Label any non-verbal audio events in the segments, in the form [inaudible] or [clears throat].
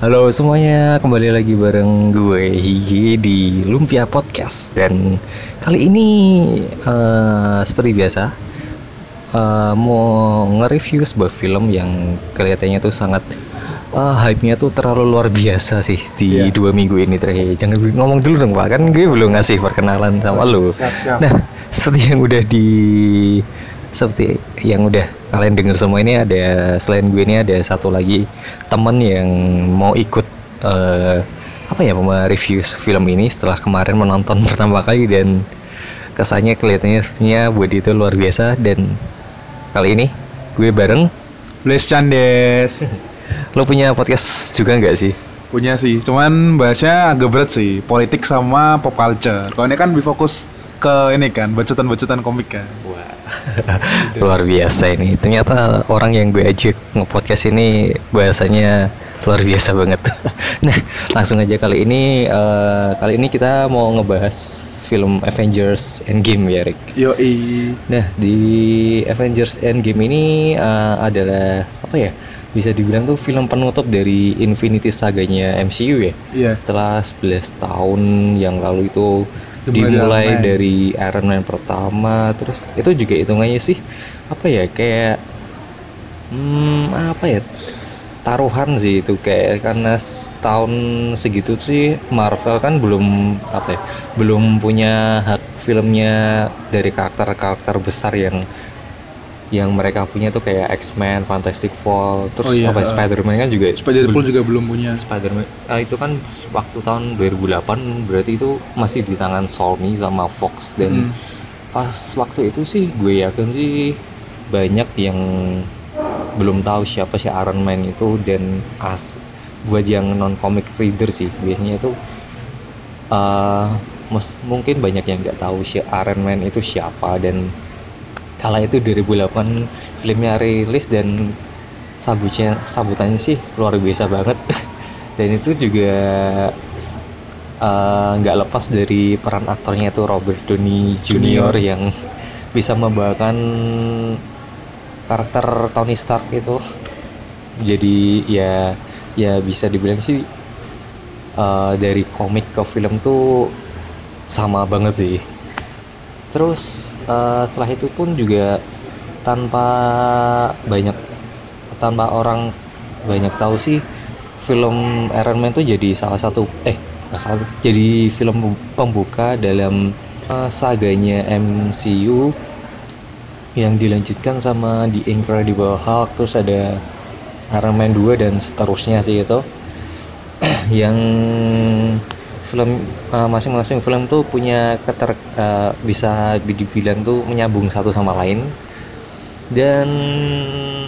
Halo semuanya, kembali lagi bareng gue Higi di Lumpia Podcast dan kali ini uh, seperti biasa uh, mau nge-review sebuah film yang kelihatannya tuh sangat uh, hype-nya tuh terlalu luar biasa sih di yeah. dua minggu ini terakhir. Jangan ngomong dulu dong pak, kan gue belum ngasih perkenalan sama lo. Nah, seperti yang udah di seperti yang udah kalian dengar semua ini ada selain gue ini ada satu lagi temen yang mau ikut uh, apa ya review film ini setelah kemarin menonton [laughs] pertama kali dan kesannya kelihatannya buat itu luar biasa dan kali ini gue bareng. Blaise Chandes. [laughs] Lo punya podcast juga nggak sih? Punya sih cuman bahasnya agak berat sih politik sama pop culture. Kalau ini kan lebih fokus ke ini kan bacotan-bacotan komik kan luar biasa ini. Ternyata orang yang gue ajak nge-podcast ini bahasanya luar biasa banget. [laughs] Nah langsung aja kali ini uh, kali ini kita mau ngebahas film Avengers Endgame ya Rick. Yoi. Nah di Avengers Endgame ini uh, adalah apa ya bisa dibilang tuh film penutup dari Infinity Saganya MCU ya. Iya. Setelah 11 tahun yang lalu itu dimulai dari Iron Man pertama terus itu juga hitungannya sih apa ya kayak hmm, apa ya taruhan sih itu kayak karena tahun segitu sih Marvel kan belum apa ya belum punya hak filmnya dari karakter-karakter besar yang yang mereka punya tuh kayak X-Men, Fantastic Four, terus oh, iya. apa Spider-Man kan juga Spider-Man juga belum punya. Spider-Man ah, itu kan waktu tahun 2008 berarti itu masih di tangan Sony sama Fox dan hmm. pas waktu itu sih gue yakin sih banyak yang belum tahu siapa sih Iron Man itu dan as buat yang non comic reader sih biasanya itu uh, mungkin banyak yang nggak tahu si Iron Man itu siapa dan kala itu 2008 filmnya rilis dan sabutnya sabutannya sih luar biasa banget. [laughs] Dan itu juga eh, nggak uh, lepas dari peran aktornya itu Robert Downey Jr. yang bisa membawakan karakter Tony Stark itu. Jadi ya ya bisa dibilang sih uh, dari komik ke film tuh sama banget sih terus uh, setelah itu pun juga tanpa banyak tanpa orang banyak tahu sih film Iron Man itu jadi salah satu eh salah jadi film pembuka dalam uh, saganya MCU yang dilanjutkan sama The Incredible Hulk terus ada Iron Man 2 dan seterusnya sih itu. [clears throat] Yang film eh, masing-masing film tuh punya keter uh, bisa dibilang tuh menyambung satu sama lain. Dan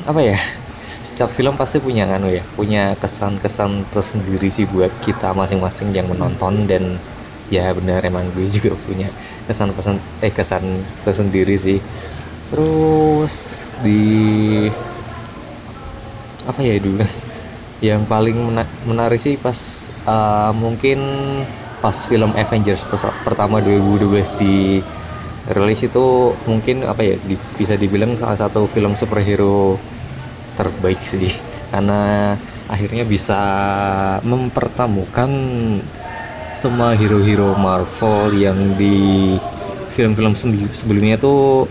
apa ya setiap film pasti punya kan ya punya kesan-kesan tersendiri sih buat kita masing-masing yang menonton. Dan ya benar emang gue juga punya kesan-kesan eh kesan tersendiri sih. Terus di apa ya dulu yang paling menarik sih pas uh, mungkin pas film Avengers pertama 2012 di rilis itu mungkin apa ya di, bisa dibilang salah satu film superhero terbaik sih. [laughs] Karena akhirnya bisa mempertemukan semua hero-hero Marvel yang di film-film sebelumnya tuh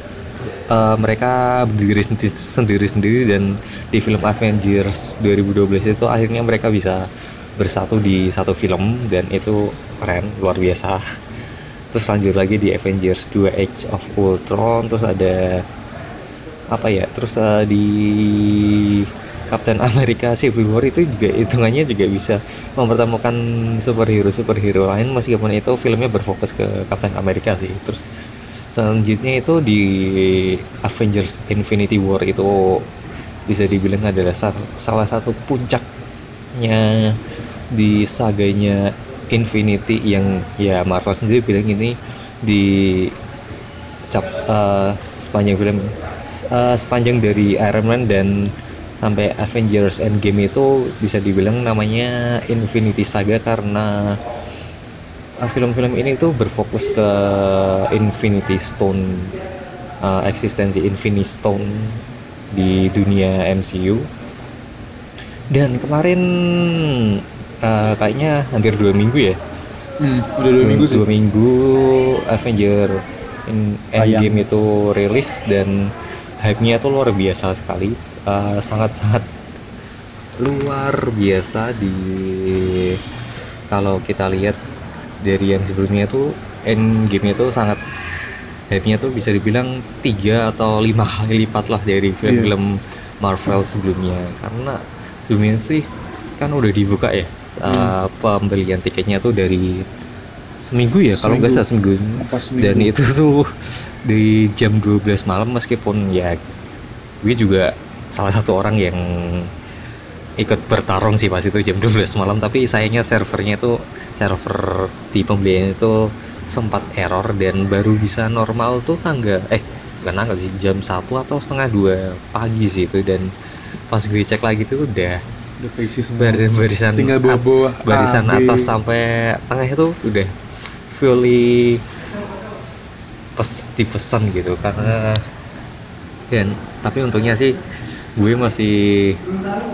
uh, mereka berdiri sendiri-sendiri dan di film Avengers 2012 itu akhirnya mereka bisa bersatu di satu film dan itu keren luar biasa. Terus lanjut lagi di Avengers 2 Age of Ultron terus ada apa ya terus uh, di Captain America Civil War itu juga hitungannya juga bisa mempertemukan superhero superhero lain meskipun itu filmnya berfokus ke Captain America sih. Terus selanjutnya itu di Avengers Infinity War itu bisa dibilang adalah salah satu puncaknya di saganya Infinity yang ya Marvel sendiri bilang ini di cap uh, sepanjang film uh, sepanjang dari Iron Man dan sampai Avengers Endgame itu bisa dibilang namanya Infinity Saga karena film-film ini tuh berfokus ke Infinity Stone uh, eksistensi Infinity Stone di dunia MCU dan kemarin eh, kayaknya hampir dua minggu ya Hmm, udah dua minggu sih. dua minggu Avenger in. Endgame itu rilis dan hype-nya tuh luar biasa sekali Eh, sangat-sangat luar biasa di kalau kita lihat dari yang sebelumnya tuh Endgame itu sangat hype-nya tuh bisa dibilang tiga atau lima kali lipat lah dari film-film Marvel sebelumnya karena sebelumnya sih kan udah dibuka ya Hmm. eh, pembelian tiketnya tuh dari seminggu ya kalau nggak Seminggu. salah seminggu Pas dan itu tuh di jam 12 malam meskipun ya gue juga salah satu orang yang ikut bertarung sih pas itu jam 12 malam tapi sayangnya servernya itu server di pembelian itu sempat error dan baru bisa normal tuh tangga eh bukan tanggal sih jam 1 atau setengah dua pagi sih itu dan pas gue cek lagi tuh udah udah keisi semua. bar- barisan Tinggal at- bawah-bawah. barisan A, B. atas sampai tengah itu udah fully pes dipesan gitu karena dan tapi untungnya sih gue masih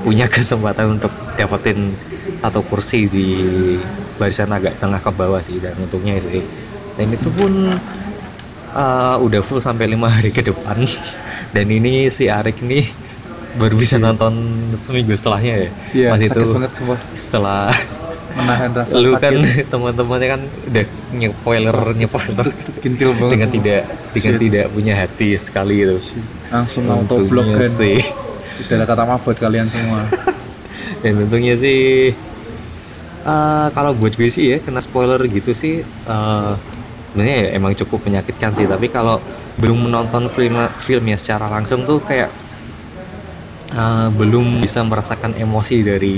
punya [laughs] kesempatan untuk dapetin satu kursi di barisan agak tengah ke bawah sih dan untungnya sih dan itu pun uh, udah full sampai lima hari ke depan [laughs] dan ini si Arik ini baru bisa nonton seminggu setelahnya ya Iya, Mas sakit itu setelah Menahan rasa [laughs] lu sakit. kan teman-temannya kan udah nyepoiler nyepoiler kintil banget. dengan semua. tidak dengan Shit. tidak punya hati sekali itu langsung Untungnya kan. sih Ada kata maaf buat kalian semua. [laughs] dan untungnya sih eh, kalau buat gue sih ya kena spoiler gitu sih sebenarnya ya emang cukup menyakitkan sih tapi kalau belum menonton film filmnya secara langsung tuh kayak eh, belum bisa merasakan emosi dari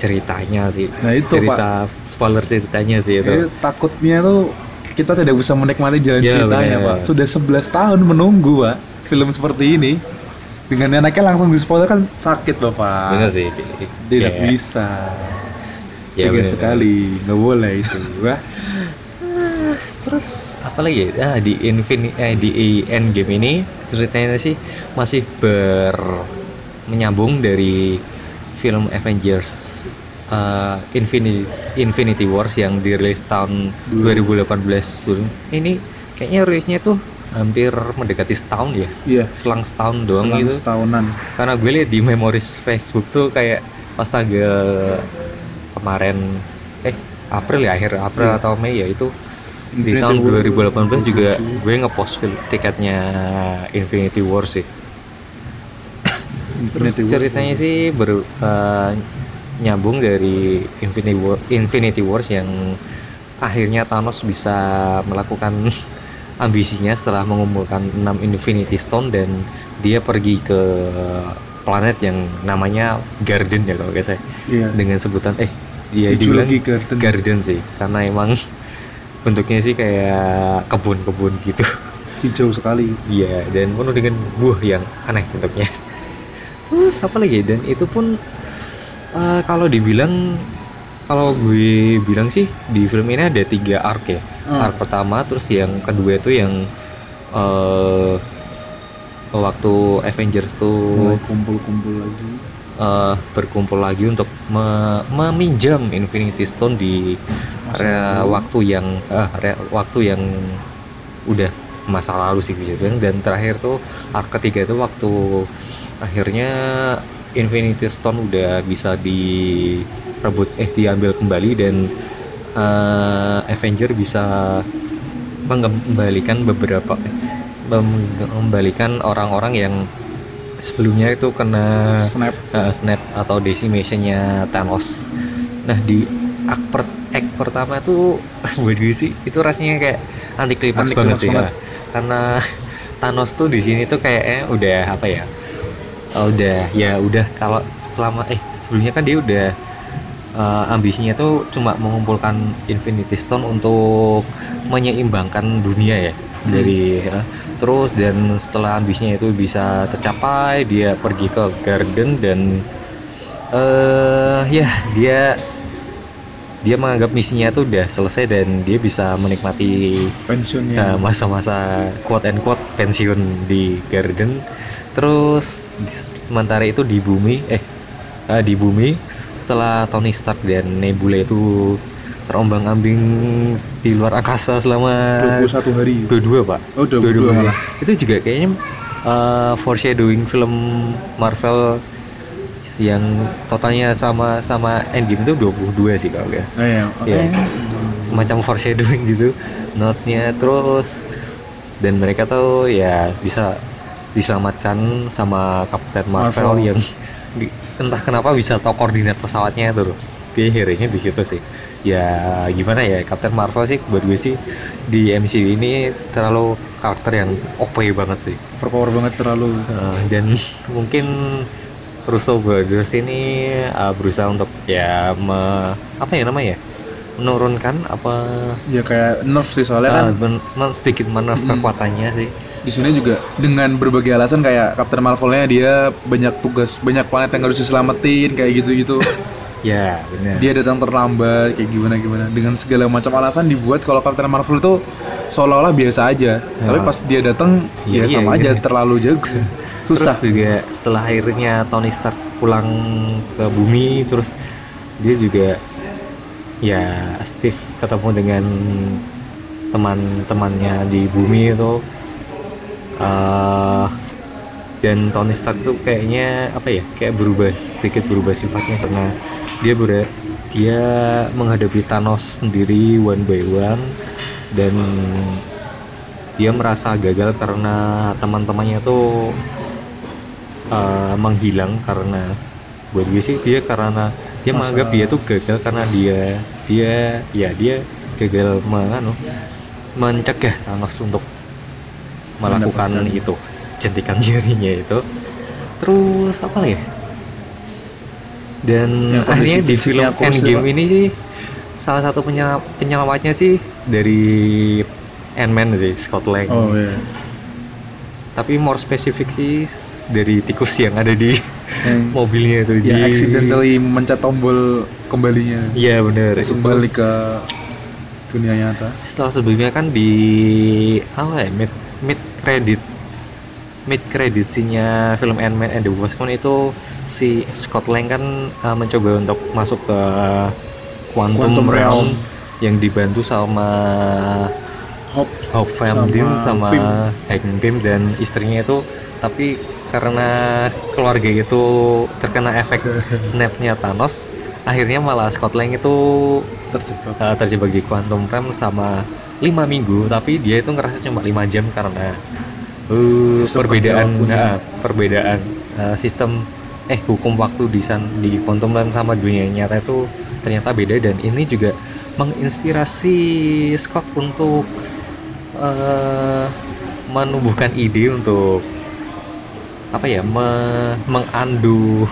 ceritanya sih Nah itu pak. cerita spoiler ceritanya sih itu Eh, takutnya tuh kita tidak bisa menikmati jalan Ya, ceritanya bener. pak. Sudah 11 tahun menunggu pak film seperti ini. Dengan anaknya langsung di spoiler kan sakit bapak. bener sih Tidak Kayak- bisa. ya Tiga bener. sekali, nggak boleh itu. [laughs] Wah, Terus apa lagi? ya? Ah di Infinity eh, di Endgame ini ceritanya sih masih ber menyambung dari film Avengers eh, Infinity Infinity Wars yang dirilis tahun Dua- 2018 dulu. Ini kayaknya rilisnya tuh hampir mendekati setahun ya. iya. Selang setahun doang Selang gitu. setahunan. Karena gue lihat di memories Facebook tuh kayak pas tanggal kemarin eh April ya akhir April Iya. atau Mei ya itu di Infinity tahun War 2018 juga 27. gue ngepost film tiketnya Infinity War sih. Terus Infinity War. ceritanya sih ber, eh, nyambung dari Infinity War Infinity Wars yang akhirnya Thanos bisa melakukan ambisinya setelah mengumpulkan 6 Infinity Stone dan dia pergi ke planet yang namanya Garden ya kalau saya Iya. dengan sebutan eh dia dibilang Garden. garden sih karena emang [laughs] bentuknya sih kayak kebun-kebun gitu Hijau sekali. iya dan penuh dengan buah yang aneh bentuknya terus apa lagi dan itu pun eh, kalau dibilang kalau gue bilang sih di film ini ada tiga arc ya. Ah, arc pertama terus yang kedua itu yang eh waktu Avengers tuh kumpul-kumpul lagi. eh, berkumpul lagi untuk me- meminjam Infinity Stone di area waktu yang area- waktu yang udah masa lalu sih bisa bilang dan terakhir tuh arc ketiga itu waktu akhirnya Infinity Stone udah bisa direbut eh diambil kembali dan eh, Avenger bisa mengembalikan beberapa eh, mengembalikan orang-orang yang sebelumnya itu kena Snap. uh, snap atau decimationnya Thanos. Nah di act, per- act pertama tuh [laughs] buat gue sih itu rasanya kayak anti klimaks banget sih banget. ya. Karena [laughs] Thanos tuh di sini tuh kayaknya udah apa ya? uh, udah ya udah kalau selama eh sebelumnya kan dia udah uh, ambisinya tuh cuma mengumpulkan Infinity Stone untuk menyeimbangkan dunia ya Hmm. dari ya. terus dan setelah ambisinya itu bisa tercapai dia pergi ke garden dan eh ya dia dia menganggap misinya itu udah selesai dan dia bisa menikmati Pensiunnya. eh, masa-masa quote and quote pensiun di garden terus di- sementara itu di bumi eh eh, di bumi setelah Tony Stark dan Nebula itu terombang-ambing di luar angkasa selama 21 hari. 22 pak Oh, 22 malah. itu juga kayaknya uh, foreshadowing film Marvel yang totalnya sama sama Endgame itu 22 sih kalau nggak Oh iya, oke. Iya. semacam foreshadowing gitu notesnya terus dan mereka tuh ya bisa diselamatkan sama Captain Marvel, Marvel. yang [laughs] di- entah kenapa bisa tahu koordinat pesawatnya itu loh. Kayak hero-nya di situ sih. Ya gimana ya Captain Marvel sih buat gue sih di MCU ini terlalu karakter yang OP banget sih. Overpower banget terlalu. Uh, dan [laughs] mungkin Russo Brothers ini uh, berusaha untuk ya me- apa ya namanya ya menurunkan apa Ya kayak nerf sih soalnya uh, kan. men- men- sedikit menerf Mm. kekuatannya sih di sini juga dengan berbagai alasan kayak Captain Marvelnya dia banyak tugas, banyak planet yang harus diselamatin kayak gitu-gitu. [laughs] ya benar dia datang terlambat kayak gimana gimana dengan segala macam alasan dibuat kalau Captain Marvel itu seolah-olah biasa aja tapi Ya. pas dia datang Iya, ya iya, sama iya. aja terlalu jago [laughs] susah terus juga setelah akhirnya Tony Stark pulang ke bumi terus dia juga ya Steve ketemu dengan teman-temannya di bumi itu eh dan Tony Stark tuh kayaknya apa ya kayak berubah sedikit berubah sifatnya karena dia ber dia menghadapi Thanos sendiri one by one dan dia merasa gagal karena teman-temannya tuh uh, menghilang karena buat gue sih dia karena dia Masa- menganggap dia tuh gagal karena dia dia ya dia gagal menganu mencegah Thanos untuk melakukan Mendapatkan. itu jentikan [laughs] jarinya itu. Terus apa lagi? Ya dan kondisi akhirnya di film Endgame ini sih salah satu penyel- penyelamatnya sih dari Ant-Man sih Scott Lang. Oh iya. Tapi more spesifik sih dari tikus yang ada di yang [laughs] mobilnya itu. ya di accidentally mencet tombol kembalinya. Iya itu. balik ke dunia nyata. Setelah sebelumnya kan di apa ya mid mid credit mid credit scene-nya film Ant-Man and the Wasp itu si Scott Lang kan uh, mencoba untuk masuk ke Quantum, Quantum Realm, Realm. yang dibantu sama Hop Hope Van Sama Diem sama Pym. Hank Pym dan istrinya itu tapi karena keluarga itu terkena efek [laughs] snapnya Thanos akhirnya malah Scott Lang itu terjebak uh, terjebak di Quantum Realm sama lima minggu tapi dia itu ngerasa cuma lima jam karena uh, Sistem perbedaan nah, perbedaan uh, sistem eh hukum waktu di san di Realm sama dunia nyata itu ternyata beda. Dan ini juga menginspirasi Scott untuk uh, menumbuhkan ide untuk apa ya me- mengandu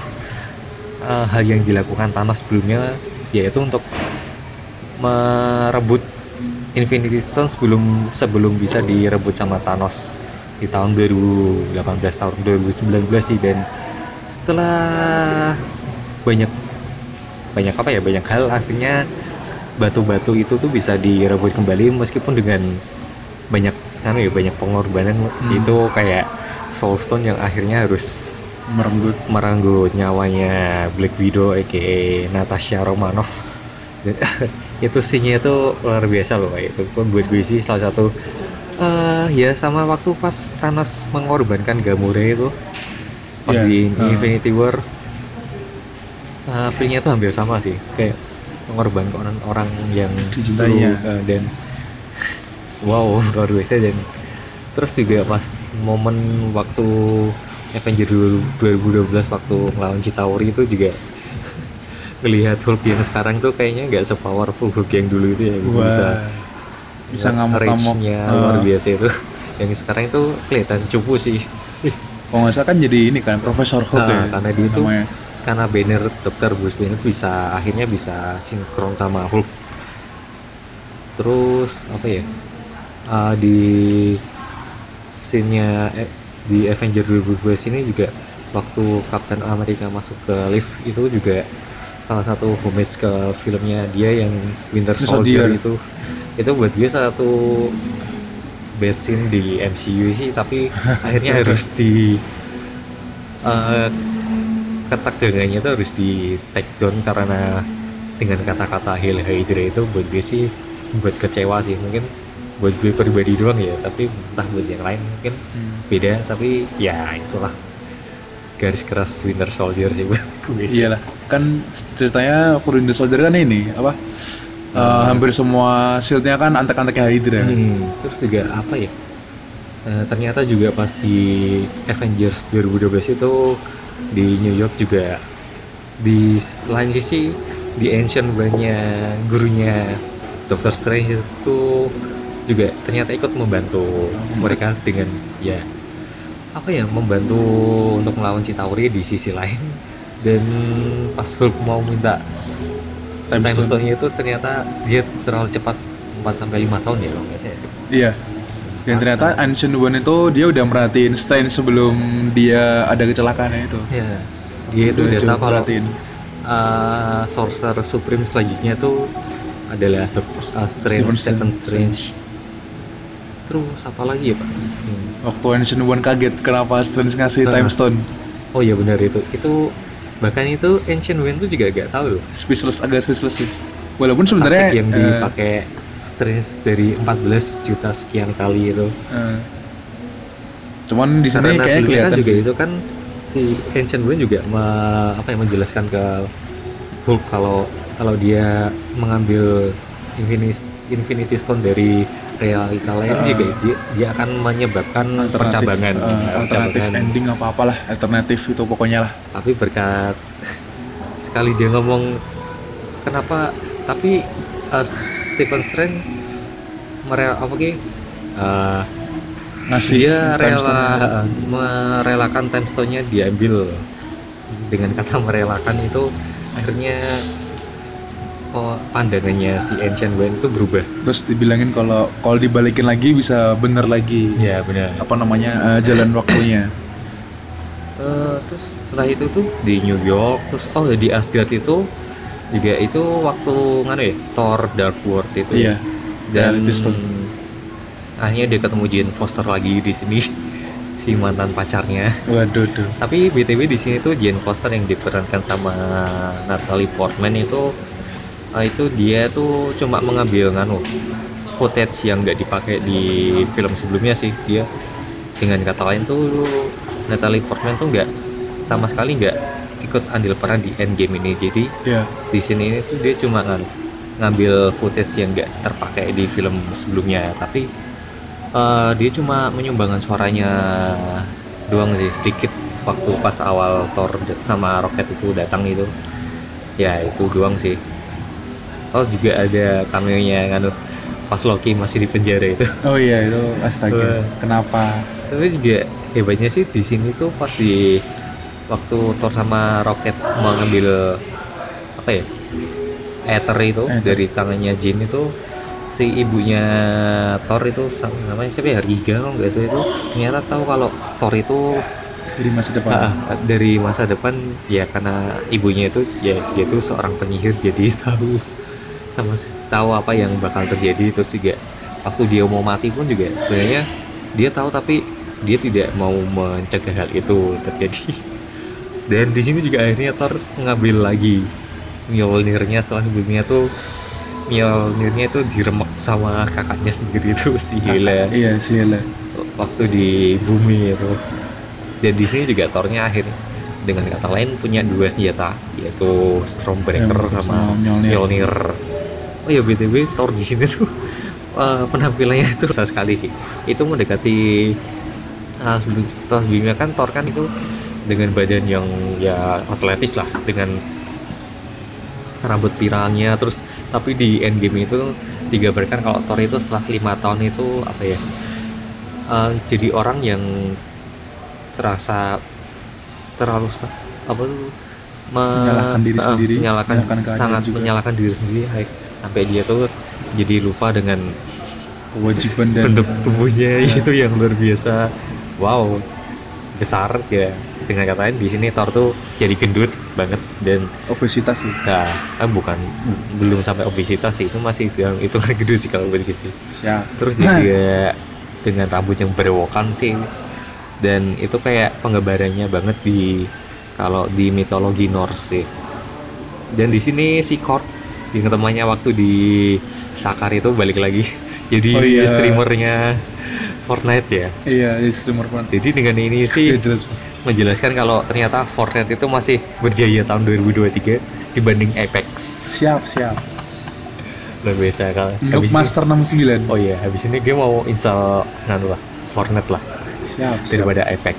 uh, hal yang dilakukan Thanos sebelumnya yaitu untuk merebut Infinity Stone sebelum sebelum bisa direbut sama Thanos di tahun 2018 tahun 2019 sih. Dan setelah banyak banyak apa ya banyak hal akhirnya batu-batu itu tuh bisa direbut kembali meskipun dengan banyak anu ya banyak pengorbanan Hmm. itu kayak Soulstone yang akhirnya harus merenggut. merenggut nyawanya Black Widow aka Natasha Romanoff [laughs] itu scene itu luar biasa loh Pak. itu pun buat gue sih salah satu eh ya sama waktu pas Thanos mengorbankan Gamora itu pas Iya, di eh. Infinity War eh feelnya tuh hampir sama sih kayak mengorbankan orang yang Dicintainya. eh, dan [laughs] wow [laughs] luar biasa dan terus juga pas momen waktu Avenger 2012 waktu ngelawan Chitauri itu juga ngelihat Hulk yang sekarang tuh kayaknya nggak sepowerful Hulk yang dulu itu ya. Wah, bisa bisa ngamuk-ngamuk range-nya Ah. luar biasa itu yang sekarang itu kelihatan cupu sih kalau nggak salah kan jadi ini kan Profesor Hulk Nah, ya karena dia namanya. karena Banner Dr. Bruce Banner bisa akhirnya bisa sinkron sama Hulk terus apa ya uh, di scene-nya eh, di Avenger 2012 ini juga waktu Captain America masuk ke lift itu juga salah satu homage ke filmnya dia yang Winter Soldier itu. Itu buat gue salah satu best scene di MCU sih tapi [laughs] akhirnya harus di uh, ketegangannya itu harus di take down karena dengan kata-kata Hail Hydra itu buat gue sih buat kecewa sih. Mungkin buat gue pribadi doang ya tapi entah buat yang lain mungkin beda. Tapi ya itulah garis keras Winter Soldier sih buat [laughs] gue. Iyalah, kan ceritanya waktu Winter Soldier kan ini apa? eh, Hmm. hampir semua shieldnya kan antek-anteknya Hydra. Hmm, terus juga apa ya? Eh, ternyata juga pas di Avengers 2012 itu di New York juga di lain sisi di Ancient One-nya gurunya Doctor Strange itu juga ternyata ikut membantu mereka dengan ya apa ya membantu untuk melawan Chitauri di sisi lain dan pas Hulk mau minta Time time Stone. itu ternyata dia terlalu cepat 4 sampai 5 tahun ya kalau nggak salah. Iya. Dan ternyata Ancient One itu dia udah merhatiin Strange sebelum dia ada kecelakaannya itu. Ya, dia itu Udah tahu kalau uh, Sorcerer Supreme selanjutnya tuh adalah Dok- uh, Strange, Stephen Stephen Strange. Strange. Terus apa lagi ya pak? Hmm. Waktu Ancient One kaget kenapa Strange ngasih Heeh. Time Stone. Oh iya benar itu. Itu bahkan itu Ancient One tuh juga gak tahu loh. Speechless agak speechless sih. Walaupun sebenarnya yang eh, dipakai Strange dari 14 juta sekian kali itu. eh, cuman di Karena kayak kan kelihatan juga sih. itu kan si Ancient One juga me- apa ya menjelaskan ke Hulk kalau kalau dia mengambil Infinity Infinity Stone dari realita lain Uh, juga dia, dia akan menyebabkan percabangan eh, alternatif ending apa apalah alternatif itu pokoknya lah. Tapi berkat sekali dia ngomong kenapa? Tapi uh, Stephen Strange merel apa ki uh, ngasih dia rela merelakan time stone-nya diambil. Dengan kata merelakan itu akhirnya pandangannya si Ancient One itu berubah? Terus dibilangin kalau kalau dibalikin lagi bisa bener lagi. Ya benar apa namanya eh, jalan waktunya. Eh, terus setelah itu tuh di New York terus oh di Asgard itu juga itu waktu nganu ya Thor Dark World itu iya dan akhirnya dia ketemu Jane Foster lagi di sini [laughs] si mantan pacarnya. Waduh duh. Tapi BTW di sini tuh Jane Foster yang diperankan sama Natalie Portman itu eh, itu dia tuh cuma mengambil nganu footage yang nggak dipakai di film sebelumnya sih dia. Dengan kata lain tuh Natalie Portman tuh nggak sama sekali nggak ikut andil peran di Endgame ini. Jadi ya di sini ini tuh dia cuma ngan- ngambil footage yang nggak terpakai di film sebelumnya. Tapi eh, dia cuma menyumbangkan suaranya doang sih sedikit waktu pas awal Thor sama Rocket itu datang itu. Ya itu doang sih oh juga ada cameo-nya kan pas Loki masih di penjara itu. Oh iya itu astaga Wah. kenapa? Tapi juga hebatnya sih di sini tuh pas di waktu Thor sama Rocket mengambil apa ya ether itu Ether. dari tangannya Jin itu si ibunya Thor itu namanya siapa ya? Riga kalau nggak salah itu. Ternyata tahu kalau Thor itu di masa depan. Ah, dari masa depan ya karena ibunya itu ya dia itu seorang penyihir jadi [laughs] tahu sama tahu apa yang bakal terjadi terus juga waktu dia mau mati pun juga sebenarnya dia tahu tapi dia tidak mau mencegah hal itu terjadi [laughs] dan di sini juga akhirnya Thor mengambil lagi Mjolnirnya setelah sebelumnya tuh Mjolnirnya itu diremek sama kakaknya sendiri itu si Hela iya sih Hela waktu di bumi itu dan di sini juga Thornya akhirnya dengan kata lain punya dua senjata yaitu Stormbreaker sama Mjolnir. Mjolnir. Oh ya btw Thor di sini tuh [laughs] eh, penampilannya itu [laughs] besar sekali sih. Itu mendekati sebelum setelah sebelumnya kan Thor kan itu dengan badan yang ya atletis lah dengan rambut piralnya terus tapi di endgame itu digambarkan kalau Thor itu setelah lima tahun itu apa ya eh, jadi orang yang terasa terlalu apa tuh me- Menyalahkan diri sendiri, menyalahkan menyalahkan sangat juga. menyalahkan diri sendiri sampai dia tuh jadi lupa dengan kewajiban dan bentuk tubuhnya ya. itu yang luar biasa. Wow besar ya. Dengan kata lain di sini Thor tuh jadi gendut banget dan obesitas sih. Nah eh, bukan bu- belum sampai obesitas sih. Itu masih yang itu kan gendut sih kalau begitu sih siap. Terus juga [laughs] dengan rambut yang berewokan sih. Dan itu kayak penggambarannya banget di kalau di mitologi Norse sih. Dan di sini si Korg yang temannya waktu di Sakar itu balik lagi [laughs] jadi Oh iya. streamernya Fortnite ya Iya, di streamer pun. jadi dengan ini sih Iya, jelas. menjelaskan kalau ternyata Fortnite itu masih berjaya tahun 2023 dibanding Apex Siap, siap. luar biasa kalau Untuk habis ini- Master 69. oh iya habis ini dia mau install nganu lah Fortnite lah siap, siap. daripada Apex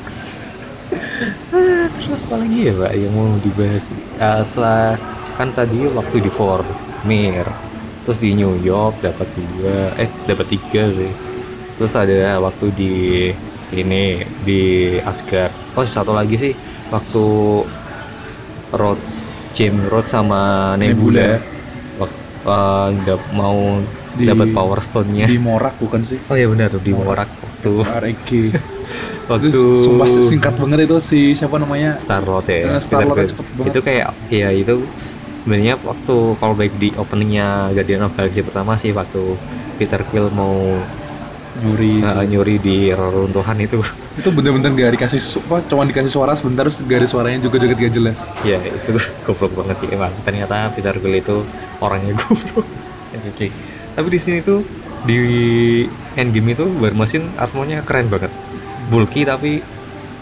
[laughs] Ah, terus apa lagi ya pak yang mau dibahas Ah, setelah kan tadi waktu di Mir terus di New York dapat dua eh dapat tiga sih terus ada waktu di ini di Asgard oh satu lagi sih waktu Rhodes James Rhodes sama Nebula, Nebula. waktu uh, dap- mau dapat Power Stone-nya Di Morak bukan sih? oh iya benar di Morak. Morak waktu REG. [laughs] waktu Itu sumpah singkat banget itu si siapa namanya? Star Lord ya. Eh, Star Lord cepet banget. Itu kayak ya itu sebenarnya waktu callback di openingnya Guardian of Galaxy pertama sih waktu Peter Quill mau Nyuri. uh, nyuri di reruntuhan itu. Itu bener-bener gak dikasih apa, cuma dikasih suara sebentar terus gak ada suaranya juga joget gak jelas. ya itu [laughs] goblok banget sih emang. Ternyata Peter Quill itu orangnya [laughs] goblok. Seriously. Tapi di sini tuh di Endgame itu War Machine armornya keren banget. Bulky tapi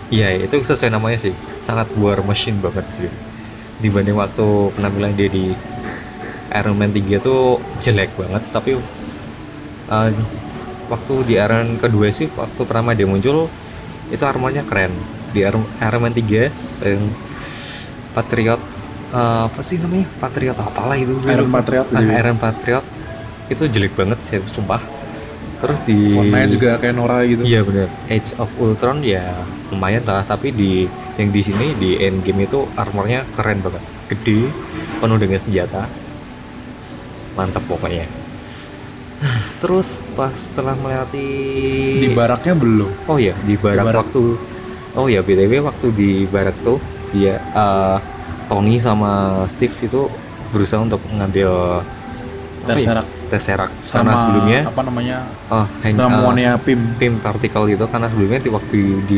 ya itu sesuai namanya sih. Sangat War Machine banget sih. Dibanding waktu penampilan dia di Iron Man 3 tuh jelek banget. Tapi uh, waktu di Iron kedua sih waktu pertama dia muncul itu armornya keren. Di Iron, Iron Man 3 yang Patriot uh, apa sih namanya? Patriot apalah itu Iron. Patriot Ah, gitu. Iron Patriot. Itu jelek banget sih sumpah terus di Warnanya juga kayak Nora gitu. Iya benar. Age of Ultron ya lumayan lah, tapi di yang di sini di Endgame itu armornya keren banget, gede, penuh dengan senjata, mantap pokoknya. Terus pas setelah melewati Di baraknya belum. oh ya di barak, barak. waktu oh ya btw waktu di barak tuh dia eh, Tony sama Steve itu berusaha untuk mengambil ya? Terserak Tesseract sama karena sebelumnya apa namanya? oh eh, Ramuannya PIM. tim partikel itu karena sebelumnya di waktu di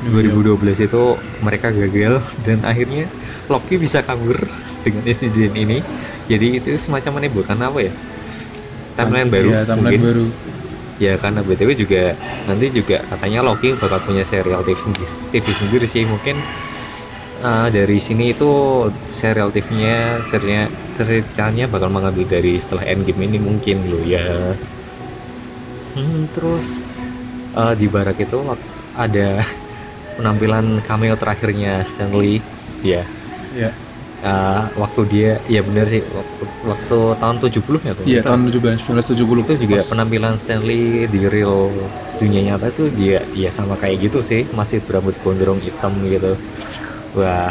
Iya. 2012 itu mereka gagal dan akhirnya Loki bisa kabur dengan insiden ini jadi itu semacam menimbulkan apa ya timeline baru Iya, timeline mungkin baru. ya karena btw juga nanti juga katanya Loki bakal punya serial TV, TV sendiri sih mungkin uh, dari sini itu serial TV-nya ceritanya, ceritanya bakal mengambil dari setelah Endgame ini mungkin lo ya. Hmm, terus uh, di barak itu ada [laughs] penampilan cameo terakhirnya Stanley ya. Iya. Uh, waktu dia ya benar sih waktu, waktu tahun 70 ya kalau Iya, tahun 1970 itu juga Pas- penampilan Stanley di real dunia nyata tuh dia ya sama kayak gitu sih masih berambut gondrong hitam gitu wah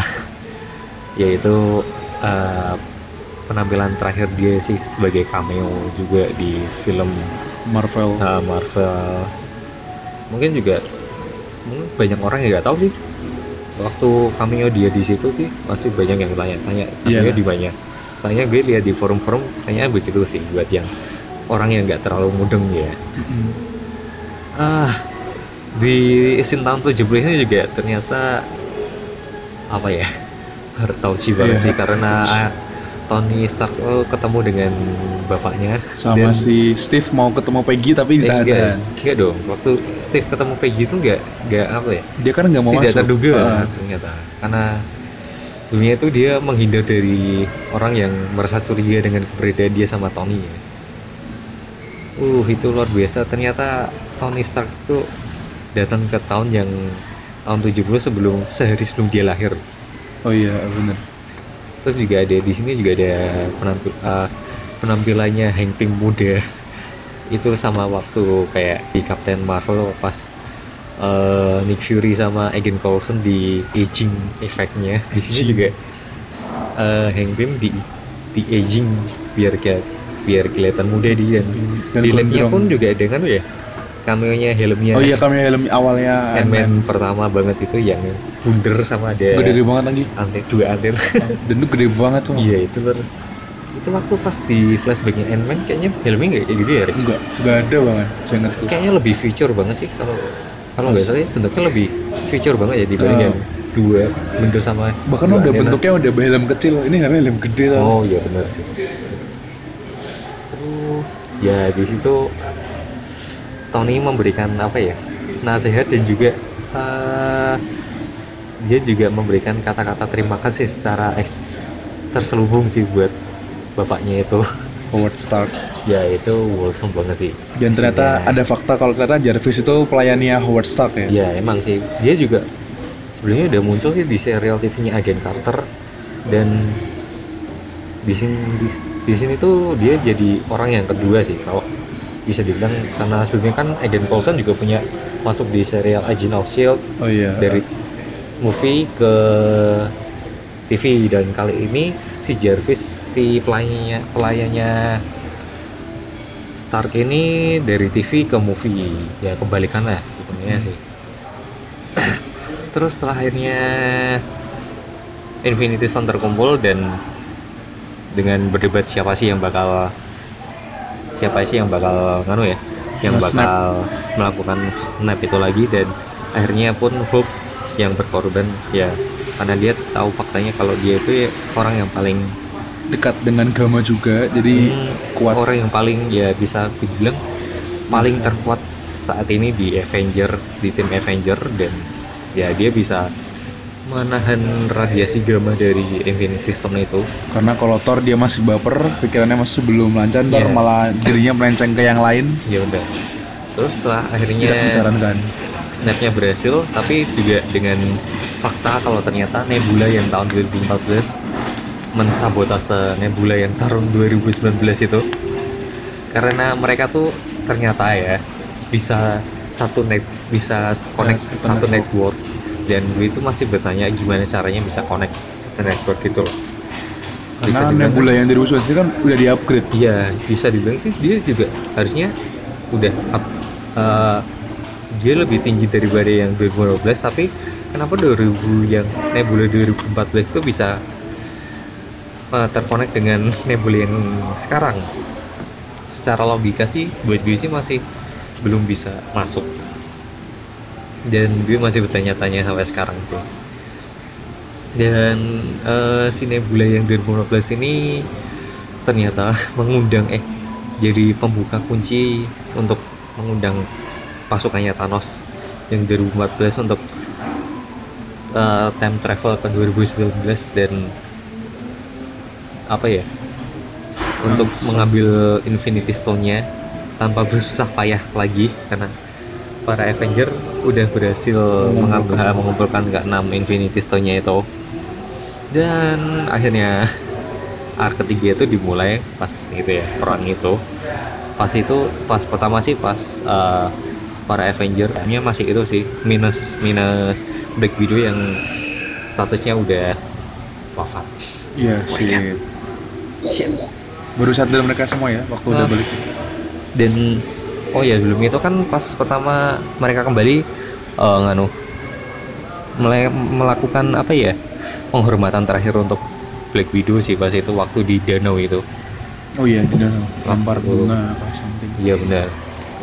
[laughs] ya itu eh, penampilan terakhir dia sih sebagai cameo juga di film Marvel. eh, Marvel mungkin juga mungkin banyak orang yang nggak tahu sih waktu cameo dia di situ sih masih banyak yang tanya-tanya cameo Iya. di mana soalnya gue lihat di forum-forum kayaknya begitu sih buat yang orang yang nggak terlalu mudeng ya Mm-mm. ah di scene tahun 70 ini juga ternyata apa ya hartauci banget Iya. sih karena ah, Tony Stark tuh ketemu dengan bapaknya Sama Dan- si Steve mau ketemu Peggy tapi Eh, ditahan. enggak, enggak dong waktu Steve ketemu Peggy itu enggak enggak apa ya Dia kan nggak mau tidak masuk. terduga Ah, ternyata karena dunia itu dia menghindar dari orang yang merasa curiga dengan keberadaan dia sama Tony ya. Uh itu luar biasa ternyata Tony Stark itu datang ke tahun yang tahun 70 sebelum sehari sebelum dia lahir. oh iya, bener. Terus juga ada di sini juga ada penampil, eh, penampilannya Hank Pym muda. [laughs] Itu sama waktu kayak di Captain Marvel pas eh, Nick Fury sama Agent Coulson di aging efeknya. [laughs] Di sini juga eh, Hank Pym di di aging biar kayak biar kelihatan muda dia dan, Dan di pun juga ada kan ya cameo-nya helmnya Oh iya, kami helm awalnya Ant-Man pertama banget itu yang bunder sama ada Gede-gede banget lagi. anten dua anten [laughs] Dan itu gede banget tuh. Iya itu ber itu waktu pas di flashbacknya Ant-Man kayaknya helmnya nggak kayak gitu ya Rick? Enggak, enggak ada banget. Saya ingatku. Kayaknya lebih feature banget sih kalau kalau nggak salah ya, bentuknya lebih feature banget ya dibanding Ah. yang dua bentuk sama bahkan udah antena. bentuknya udah helm kecil ini helm helm gede tau oh iya benar sih terus ya di situ Tony memberikan apa ya nasihat dan juga eh, dia juga memberikan kata-kata terima kasih secara eks terselubung sih buat bapaknya itu. [laughs] Howard Stark. Ya itu wholesome banget sih. Dan ternyata Isinya. ada fakta kalau ternyata Jarvis itu pelayannya Howard Stark ya? Ya emang sih. Dia juga sebenarnya udah muncul sih di serial TV-nya Agent Carter. Dan di sini di, di sini tuh dia jadi orang yang kedua sih. Kalau bisa dibilang karena sebelumnya kan Agent Coulson juga punya masuk di serial Agent of Shield oh iya. dari movie ke TV dan kali ini si Jarvis si pelayannya pelayannya Stark ini dari TV ke movie. Ya kebalikan lah hitungnya Hmm. sih. Terus setelah akhirnya Infinity Stone terkumpul dan dengan berdebat siapa sih yang bakal siapa sih yang bakal nganu ya yang bakal melakukan snap itu lagi dan akhirnya pun Hope yang berkorban ya. Karena dia tahu faktanya kalau dia itu ya orang yang paling dekat dengan Gama juga jadi hmm, kuat. orang yang paling ya bisa dibilang paling terkuat saat ini di Avenger di tim Avenger dan ya dia bisa menahan radiasi gamma dari Infinity Stone itu? Karena kalau Thor dia masih baper pikirannya masih belum lancar ntar Iya. malah dirinya melenceng ke yang lain. Ya udah. Terus setelah akhirnya tidak disarankan. snapnya berhasil tapi juga dengan fakta kalau ternyata Nebula yang tahun 2014 mensabotase Nebula yang tahun 2019 itu. Karena mereka tuh ternyata ya bisa satu net bisa connect Ya, satu satu network dan gue itu masih bertanya gimana caranya bisa connect satu network gitu loh karena dibilang Nebula yang dari Wisconsin kan udah di upgrade Iya, bisa dibilang sih dia juga harusnya udah up, eh, dia lebih tinggi daripada yang 2015 tapi kenapa 2000 yang Nebula 2014 itu bisa eh, terkonek dengan [laughs] Nebula yang sekarang? Secara logika sih buat gue sih masih belum bisa masuk. Dan gue masih bertanya-tanya sampai sekarang sih. Dan eh, si Nebula yang 2015 ini ternyata [laughs] mengundang eh jadi pembuka kunci untuk mengundang pasukannya Thanos yang 2014 untuk eh, time travel ke 2019 dan apa ya untuk Langsung. mengambil Infinity Stone-nya tanpa bersusah payah lagi karena para Avenger udah berhasil mengambil Mengumpulkan. mengumpulkan ke 6 Infinity Stone-nya itu. Dan akhirnya arc ketiga itu dimulai pas itu ya perang itu. Pas itu pas pertama sih pas eh, para Avenger. Nya masih itu sih minus minus Black Widow yang statusnya udah wafat. Iya sih. baru sadar mereka semua ya waktu udah Ah. balik. Dan oh ya belum itu kan pas pertama mereka kembali eh, nganu melakukan apa ya penghormatan terakhir untuk Black Widow sih pas itu waktu di danau itu oh iya di dalam lempar Waktu- bunga apa something Iya benar.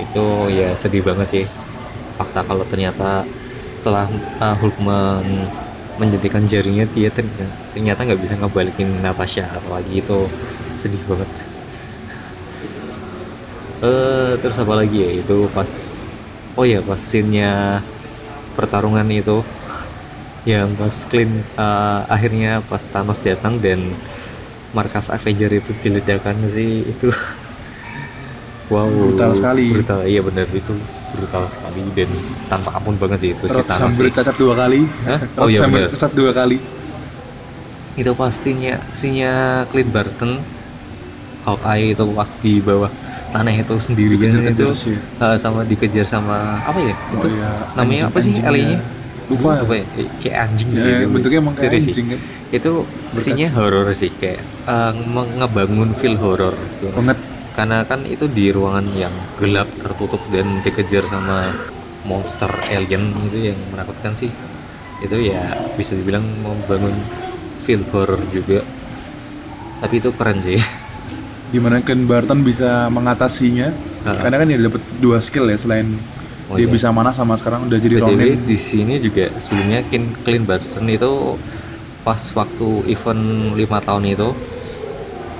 Itu ya sedih banget sih. Fakta kalau ternyata setelah uh, Hulk men menjentikan jarinya dia ter- ternyata nggak bisa ngebalikin Natasha apalagi itu sedih banget. Eh terus apa lagi ya? Itu pas oh ya pas scene-nya pertarungan itu [laughs] yang pas Clint eh, akhirnya pas Thanos datang dan markas Avenger itu diledakkan sih itu. [laughs] Wow. Brutal sekali. brutal iya benar itu brutal sekali dan tanpa ampun banget sih itu si Rod Thanos sambil sih. cacat dua kali. Hah? Oh iya sambil cacat dua kali. Itu pastinya sinya Clint Barton Hawkeye itu pas di bawah tanah itu sendirian Dikejar-kejar itu sih. eh, sama dikejar sama apa ya itu oh, iya. namanya apa sih Anjing-anjingnya. alien-nya? lupa apa ya Eh, kayak anjing ya, sih itu. bentuknya emang kayak Serius sih. anjing kan itu mestinya horor sih kayak nge- ngebangun feel horor gitu. banget karena kan itu di ruangan yang gelap tertutup dan dikejar sama monster alien itu yang menakutkan sih itu ya bisa dibilang membangun feel horror juga tapi itu keren sih [laughs] di mana Ken Barton bisa mengatasinya Ah. karena kan dia dapat dua skill ya selain Oh, dia iya. bisa mana sama sekarang udah jadi Ronin di sini juga sebelumnya Clint, Clint Barton itu pas waktu event lima tahun itu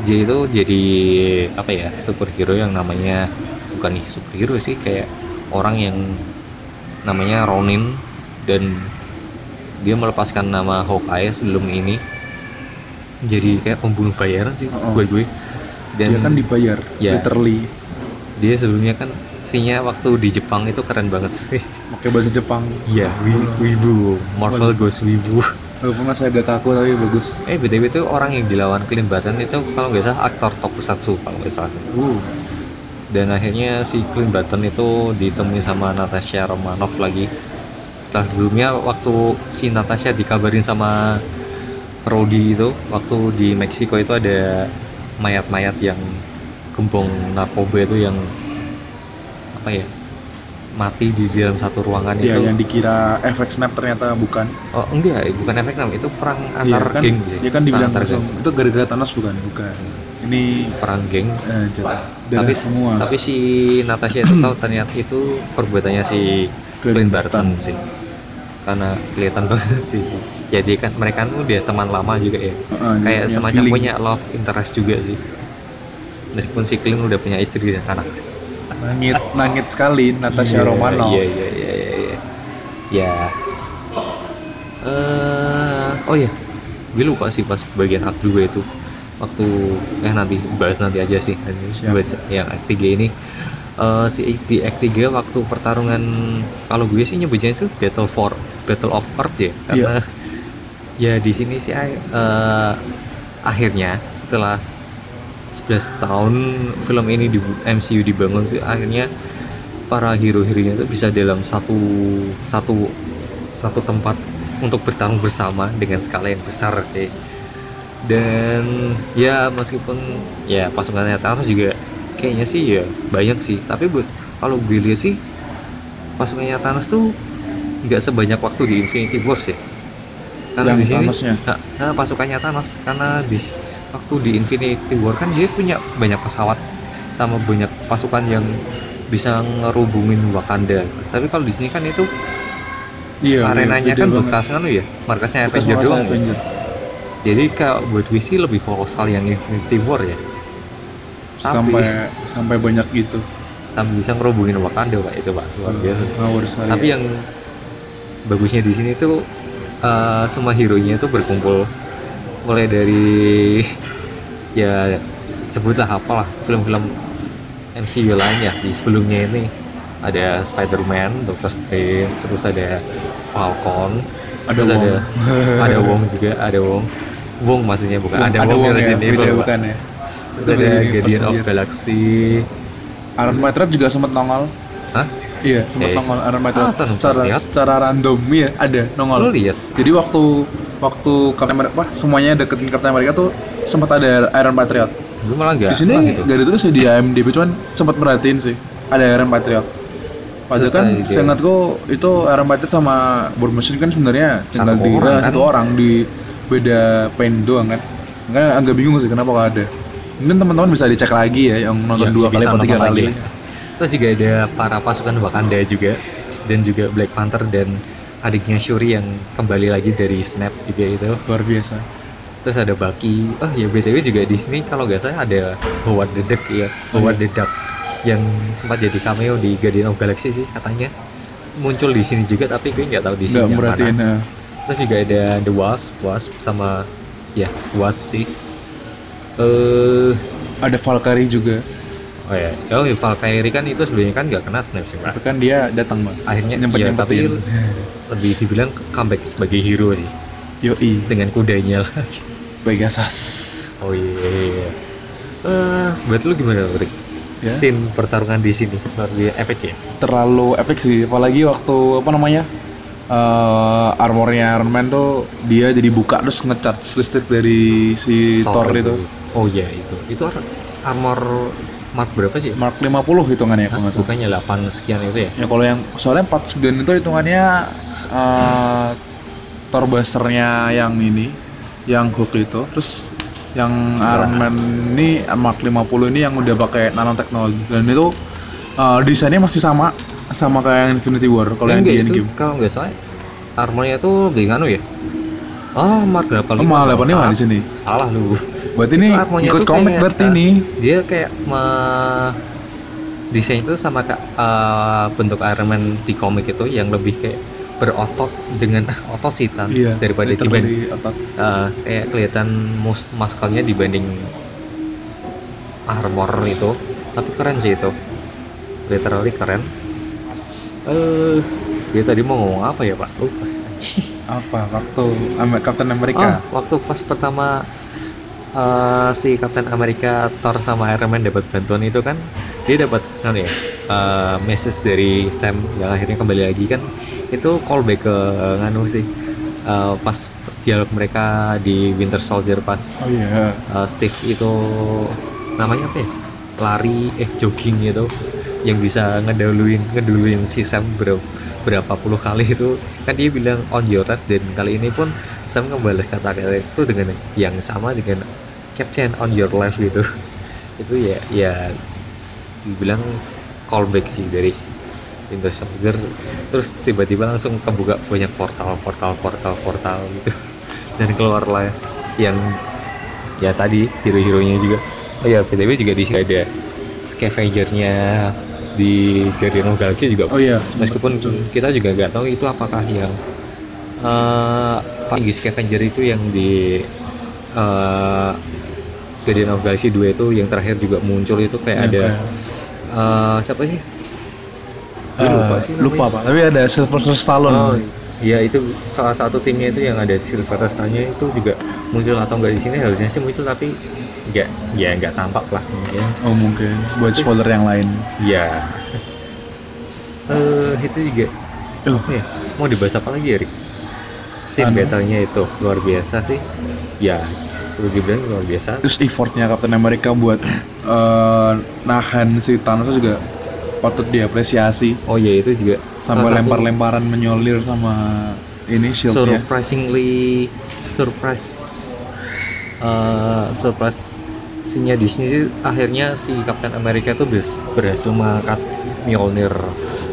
dia itu jadi apa ya superhero yang namanya bukan nih superhero sih kayak orang yang namanya Ronin dan dia melepaskan nama Hawkeye sebelum ini jadi kayak pembunuh bayaran sih Oh. buat gue dan dia kan dibayar Ya. literally dia sebelumnya kan sinya waktu di Jepang itu keren banget sih pakai bahasa Jepang Iya, wi- wibu. Marvel Waduh. Ghost Wibu. walaupun saya agak kaku tapi bagus Eh, BTW itu orang yang dilawan Clint Barton itu kalau nggak salah aktor tokusatsu kalau nggak salah. uh Dan akhirnya si Clint Barton itu ditemui sama Natasha Romanoff lagi. Setelah sebelumnya waktu si Natasha dikabarin sama Rodi itu waktu di Meksiko itu ada mayat-mayat yang gembong narkoba itu yang apa ya mati di dalam satu ruangan ya itu yang dikira efek snap ternyata bukan Oh enggak, bukan efek nam, itu perang Iya, antar kan, geng sih. dia kan dibilang geng. itu gara-gara Thanos bukan bukan ini perang geng. eh, Tapi semua tapi si Natasha itu tahu ternyata itu perbuatannya si Clint Barton sih. Karena kelihatan banget [laughs] sih. Jadi kan mereka kan udah teman lama juga ya. Heeh, Kayak yang semacam feeling. punya love interest juga sih. Meskipun si Clint udah punya istri dan anak sih. nangit nangit sekali Natasha Iya, Romanoff Iya iya iya iya. iya. Ya. Eh, oh ya, gue lupa sih pas bagian act 2 itu waktu eh nanti bahas nanti aja sih nanti bahas yang act 3 ini Eh si di act 3 waktu pertarungan kalau gue sih nyebutnya itu battle for battle of earth ya karena ya di sini sih eh, akhirnya setelah 11 tahun film ini di MCU dibangun sih akhirnya para hero-heronya itu bisa dalam satu satu satu tempat untuk bertarung bersama dengan skala yang besar kayak. Dan ya meskipun ya pasukannya Thanos juga kayaknya sih ya banyak sih tapi buat kalau gue lihat sih pasukannya Thanos tuh nggak sebanyak waktu di Infinity Wars ya karena yang di sini Thanosnya Nah, nah, pasukannya Thanos karena di waktu di Infinity War kan dia punya banyak pesawat sama banyak pasukan yang bisa ngerubungin Wakanda. Tapi kalau di sini kan itu iya arenanya beda kan bekas kan ya, markasnya Bekas Avenger markas doang. ya. Jadi kalau buat gue sih lebih kolosal yang Infinity War ya. Sampai sampai banyak gitu Sampai bisa ngerubungin Wakanda pak. Itu pak. Luar biasa. ngawur sekali. Tapi yang bagusnya di sini tuh eh, semua hero nya tuh berkumpul. Mulai dari [laughs] ya sebutlah apalah film-film MCU lain ya. Di sebelumnya ini ada Spider-Man, Doctor Strange, terus ada Falcon, ada terus Wong. ada [laughs] ada Wong juga, ada Wong. Wong maksudnya bukan Wong, ada, ada Wong, Wong ya Resident Evil, bukan ya ada Guardian of. Galaxy. Iron Patriot juga sempat nongol Hah? iya sempat Eh. nongol Iron Patriot Ah, Iron secara Patriot. secara random iya ada nongol lihat? jadi waktu waktu Captain America apa semuanya deketin Captain America tuh sempat ada Iron Patriot Gue malah nggak di sini malah gitu. ditulis di IMDb cuman sempat merhatiin sih ada Iron Patriot Padahal kan seingatku itu Iron Patriot sama War Machine kan sebenarnya tinggal di orang, eh, kan? satu orang di beda paint doang kan. Enggak agak bingung sih kenapa gak ada. Mungkin teman-teman bisa dicek lagi ya yang nonton Ya, dua kali atau tiga kali. lagi. Terus juga ada para pasukan Wakanda juga dan juga Black Panther dan adiknya Shuri yang kembali lagi dari Snap juga itu. Luar biasa. Terus ada Bucky. Oh ya BTW juga di sini kalau nggak salah ada Howard the Duck ya. Oh, Howard iya. the Duck yang sempat jadi cameo di Guardian of Galaxy sih katanya muncul di sini juga tapi gue nggak tahu di sini mana. eh. Terus juga ada The Wasp, Wasp sama ya Wasp sih. Eh ada Valkyrie juga. oh ya, oh ya Valkyrie kan itu sebenarnya kan nggak kena snap sih Pak. Tapi kan dia datang, Bang. Akhirnya Nyempet ya, tapi lebih dibilang comeback sebagai hero sih Yoi, dengan kudanya lagi. Pegasus. Oh iya. iya. Eh, buat lu gimana, Rick? Ya. Scene pertarungan di sini luar biasa efek ya? terlalu epic sih apalagi waktu apa namanya eh armornya Iron Man tuh dia jadi buka terus ngecharge listrik dari si Thor, itu. Oh iya itu. Itu ar- armor mark berapa sih? Mark 50 hitungannya Hah, kalau salah. Bukannya 8 sekian itu ya? ya kalau yang soalnya 49 itu hitungannya eh Thor Buster-nya yang ini yang Hulk itu. Terus yang Iron Man ini Mark 50 ini yang udah pakai nanoteknologi dan itu eh, desainnya masih sama sama kayak yang Infinity War kalau yang di Endgame. kalau nggak salah armornya tuh lebih nganu ya oh Mark 85 Oh, 85 salah. di sini. salah lu Berarti ini ikut komik berarti eh, ini. dia kayak me desain itu sama kak eh, bentuk Iron Man di komik itu yang lebih kayak berotot dengan [laughs] otot sih Tan, Iya. daripada dibanding otot. eh, kayak kelihatan mus maskalnya dibanding armor itu tapi keren sih itu literally keren eh dia tadi mau ngomong apa ya pak lupa [laughs] Apa? Waktu Captain Oh, America. waktu pas pertama eh, si Captain America Thor sama Iron Man dapat bantuan itu kan dia dapat kan ya eh, message dari Sam yang akhirnya kembali lagi kan itu callback ke nganu sih Eh, pas dialog mereka di Winter Soldier pas Oh iya. eh, Steve itu namanya apa ya lari eh jogging gitu yang bisa ngeduluin ngeduluin si Sam ber- berapa puluh kali itu kan dia bilang on your left. Dan kali ini pun Sam ngebalas kata-kata itu dengan yang sama dengan Captain on your left gitu. [laughs] Itu ya ya dibilang callback sih dari Winter Soldier. Terus tiba-tiba langsung kebuka banyak portal portal portal portal gitu. [laughs] Dan keluarlah yang ya tadi hero-heronya juga. Oh ya btw juga di sini ada scavengernya di Guardian of Galaxy juga Oh iya. meskipun kita juga nggak tahu itu apakah yang eh uh, scavenger itu yang di eh Guardian of Galaxy 2 itu yang terakhir juga muncul itu kayak Yang ada kayak- eh siapa sih Eh, lupa sih namanya. lupa pak. Tapi ada Sylvester Stallone. Oh, iya itu salah satu timnya itu yang ada Stallone itu juga muncul atau enggak di sini harusnya sih muncul tapi enggak ya enggak tampak lah mungkin. Oh mungkin. Buat Terus- spoiler yang lain. Ya. Eh itu juga Oh, apa ya? Mau dibahas apa lagi ya, Rik? Scene Anu. battle-nya itu luar biasa sih. Ya, seru dibilang luar biasa. terus effortnya Captain America buat eh, nahan si Thanos juga patut diapresiasi. Oh iya itu juga satu lempar-lemparan menyolir sama ini shieldnya. Surprisingly surprise uh, surprise nya di sini akhirnya si Captain America tuh ber- berhasil mengangkat Mjolnir.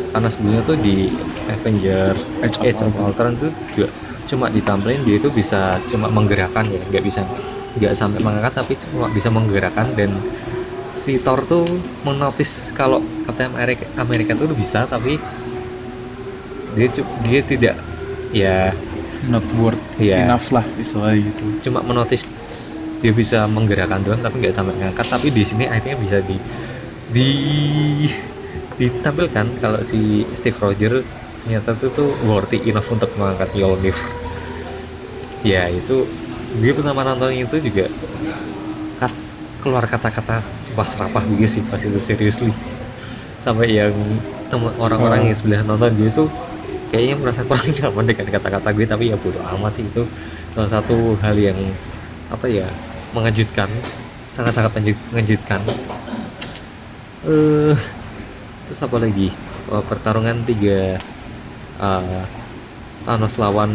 Karena sebelumnya tuh di Avengers Age of Age of Ultron. Tuh juga cuma ditampilin dia itu bisa cuma menggerakkan ya nggak bisa nggak sampai mengangkat tapi cuma bisa menggerakkan dan si Thor tuh menotis kalau Captain America, America tuh bisa tapi dia dia tidak ya not worth Iya. enough lah istilahnya gitu. Cuma menotis dia bisa menggerakkan doang tapi nggak sampai ngangkat. Tapi di sini akhirnya bisa di di ditampilkan kalau si Steve Roger ternyata tuh tuh worthy enough untuk mengangkat Mjolnir. Ya itu gue pertama nonton itu juga keluar kata-kata sumpah serapah gitu sih pas itu seriously. Sampai yang temen orang-orang yang sebelah nonton dia tuh kayaknya merasa kurang [laughs] nyaman dengan kata-kata gue tapi ya bodo amat sih itu. Salah satu hal yang apa ya mengejutkan sangat-sangat mengejutkan. Eh terus apa lagi? Oh, pertarungan tiga eh, Thanos lawan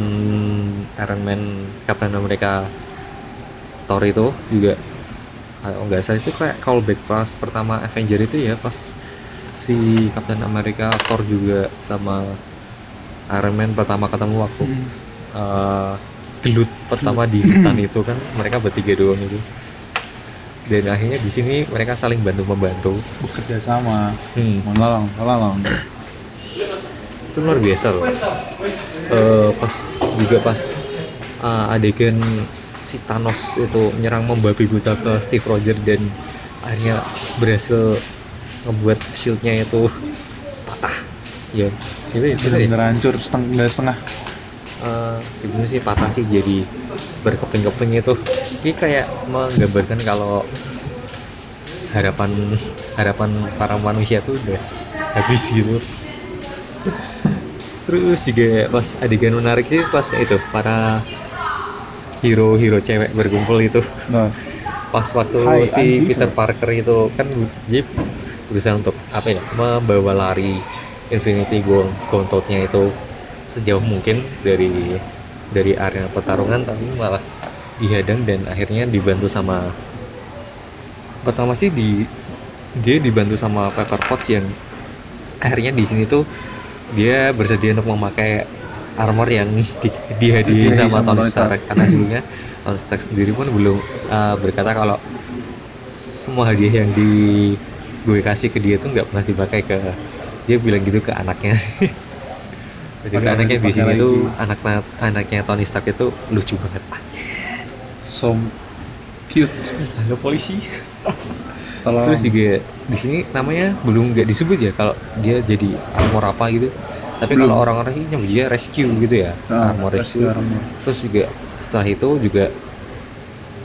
Iron Man Captain America Thor itu juga kalau nggak salah itu kayak callback pas pertama Avenger itu ya pas si Captain America Thor juga sama Iron Man pertama ketemu waktu eh, gelut pertama di hutan itu kan mereka bertiga doang itu. Dan akhirnya di sini mereka saling bantu membantu. Bekerja sama. Hmm. menolong menolong itu luar biasa loh. Eh, pas juga pas uh, adegan si Thanos itu menyerang membabi buta ke Steve Rogers dan akhirnya berhasil ngebuat shieldnya itu patah. Ya itu itu deh. bener-bener hancur setengah. Setengah itu sih patah sih jadi berkeping-keping itu. Ini kayak menggambarkan kalau harapan harapan para manusia tuh udah habis gitu. Terus juga pas adegan menarik sih pas itu para hero-hero cewek berkumpul itu nah pas waktu Hai, si I'm Peter Peter. Parker itu kan dia berusaha untuk apa ya membawa lari Infinity Gaunt- Gauntletnya itu sejauh mungkin dari dari area pertarungan tapi malah dihadang dan akhirnya dibantu sama pertama sih di dia dibantu sama Pepper Potts yang akhirnya di sini tuh dia bersedia untuk memakai armor yang [laughs] di, sama, Tony Stark. Karena [laughs] sebelumnya Tony Stark sendiri pun belum uh, berkata kalau semua hadiah yang di gue kasih ke dia tuh nggak pernah dipakai ke dia bilang gitu ke anaknya sih. [laughs] Jadi anaknya di sini tuh anak anaknya Tony Stark itu lucu banget. So cute. Halo polisi. Kalau terus juga di sini namanya belum nggak disebut ya kalau dia jadi armor apa gitu tapi Belum. kalau orang-orang ini dia rescue gitu ya. Ah, armor rescue rescue. armor. terus juga setelah itu juga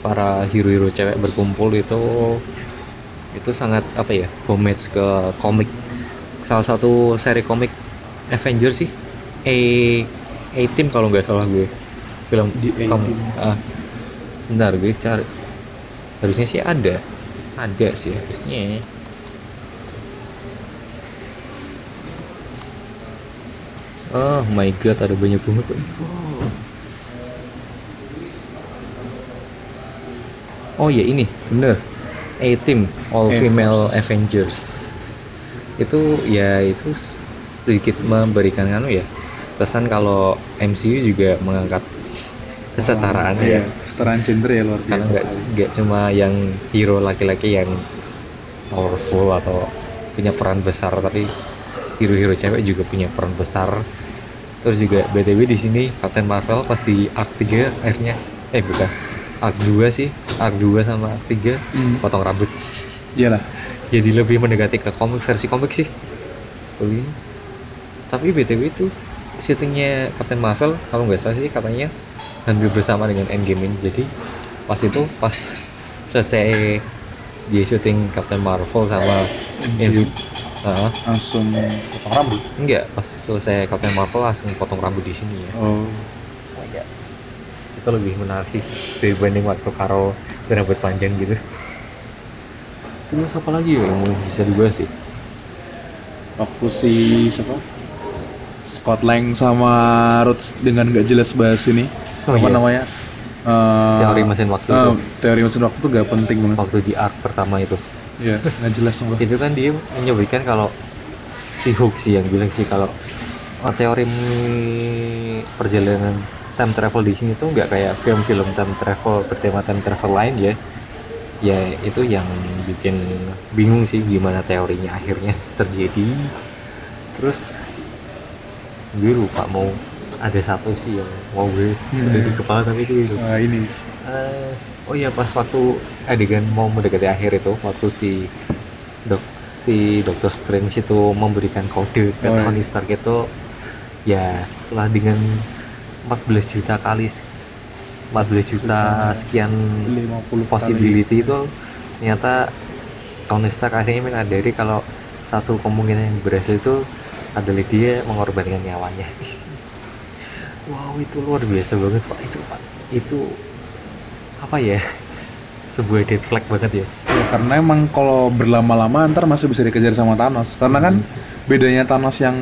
para hero-hero cewek berkumpul itu itu sangat apa ya homage ke komik. Salah satu seri komik Avengers sih A A Team kalau nggak salah gue. Film Di A kom- Team. ah, sebentar gue cari. Harusnya sih ada. Ada sih harusnya Oh my god, ada banyak banget kok. Oh ya ini, bener. A-Team, All A Female Avengers. Itu ya itu sedikit memberikan anu ya kesan kalau MCU juga mengangkat kesetaraan Oh, ya. iya, kesetaraan gender ya luar Karena biasa nggak nggak cuma yang hero laki-laki yang powerful atau punya peran besar, tapi hero-hero cewek juga punya peran besar. Terus juga BTW di sini Captain Marvel pasti arc 3 akhirnya eh bukan arc 2 sih, arc 2 sama arc 3 Hmm, potong rambut. iyalah Jadi lebih mendekati ke komik versi komik sih. Lebih. Tapi BTW itu syutingnya Captain Marvel kalau nggak salah sih katanya hampir bersama dengan Endgame ini. Jadi pas itu pas selesai dia syuting Captain Marvel sama Infinity Ah, langsung potong rambut enggak pas selesai Captain Marvel langsung potong rambut di sini ya. oh Oh iya. Itu lebih menarik sih dibanding waktu Karo berambut panjang gitu. Terus apa lagi ya yang bisa dibahas sih? waktu si siapa Scott Lang sama Rhodes dengan nggak jelas bahas ini Oh apa iya. namanya Eh, Teori mesin waktu eh, itu. teori mesin waktu tuh gak penting banget Waktu di arc pertama itu. Ya nggak jelas sumpah itu kan dia menyebutkan kalau si Hook sih yang bilang sih kalau oh, teori perjalanan time travel di sini tuh nggak kayak film-film time travel bertema time travel lain ya. Ya itu yang bikin bingung sih gimana teorinya akhirnya [laughs] terjadi. Terus gue lupa mau ada satu sih yang mau gue Hmm. ada di kepala tapi gue lupa. Nah, ini. Eh, oh iya pas waktu adegan mau mendekati akhir itu waktu si dok si Doctor Strange itu memberikan kode ke Oh, iya. Tony Stark itu ya setelah dengan 14 juta kali s- 14 juta sekian. 50 possibility itu ternyata Tony Stark akhirnya menyadari kalau satu kemungkinan yang berhasil itu adalah dia mengorbankan nyawanya. [laughs] Wow itu luar biasa banget pak. Itu pak. Itu apa ya? Sebuah dead flag banget ya. Ya, karena emang kalau berlama-lama ntar masih bisa dikejar sama Thanos. Karena kan bedanya Thanos yang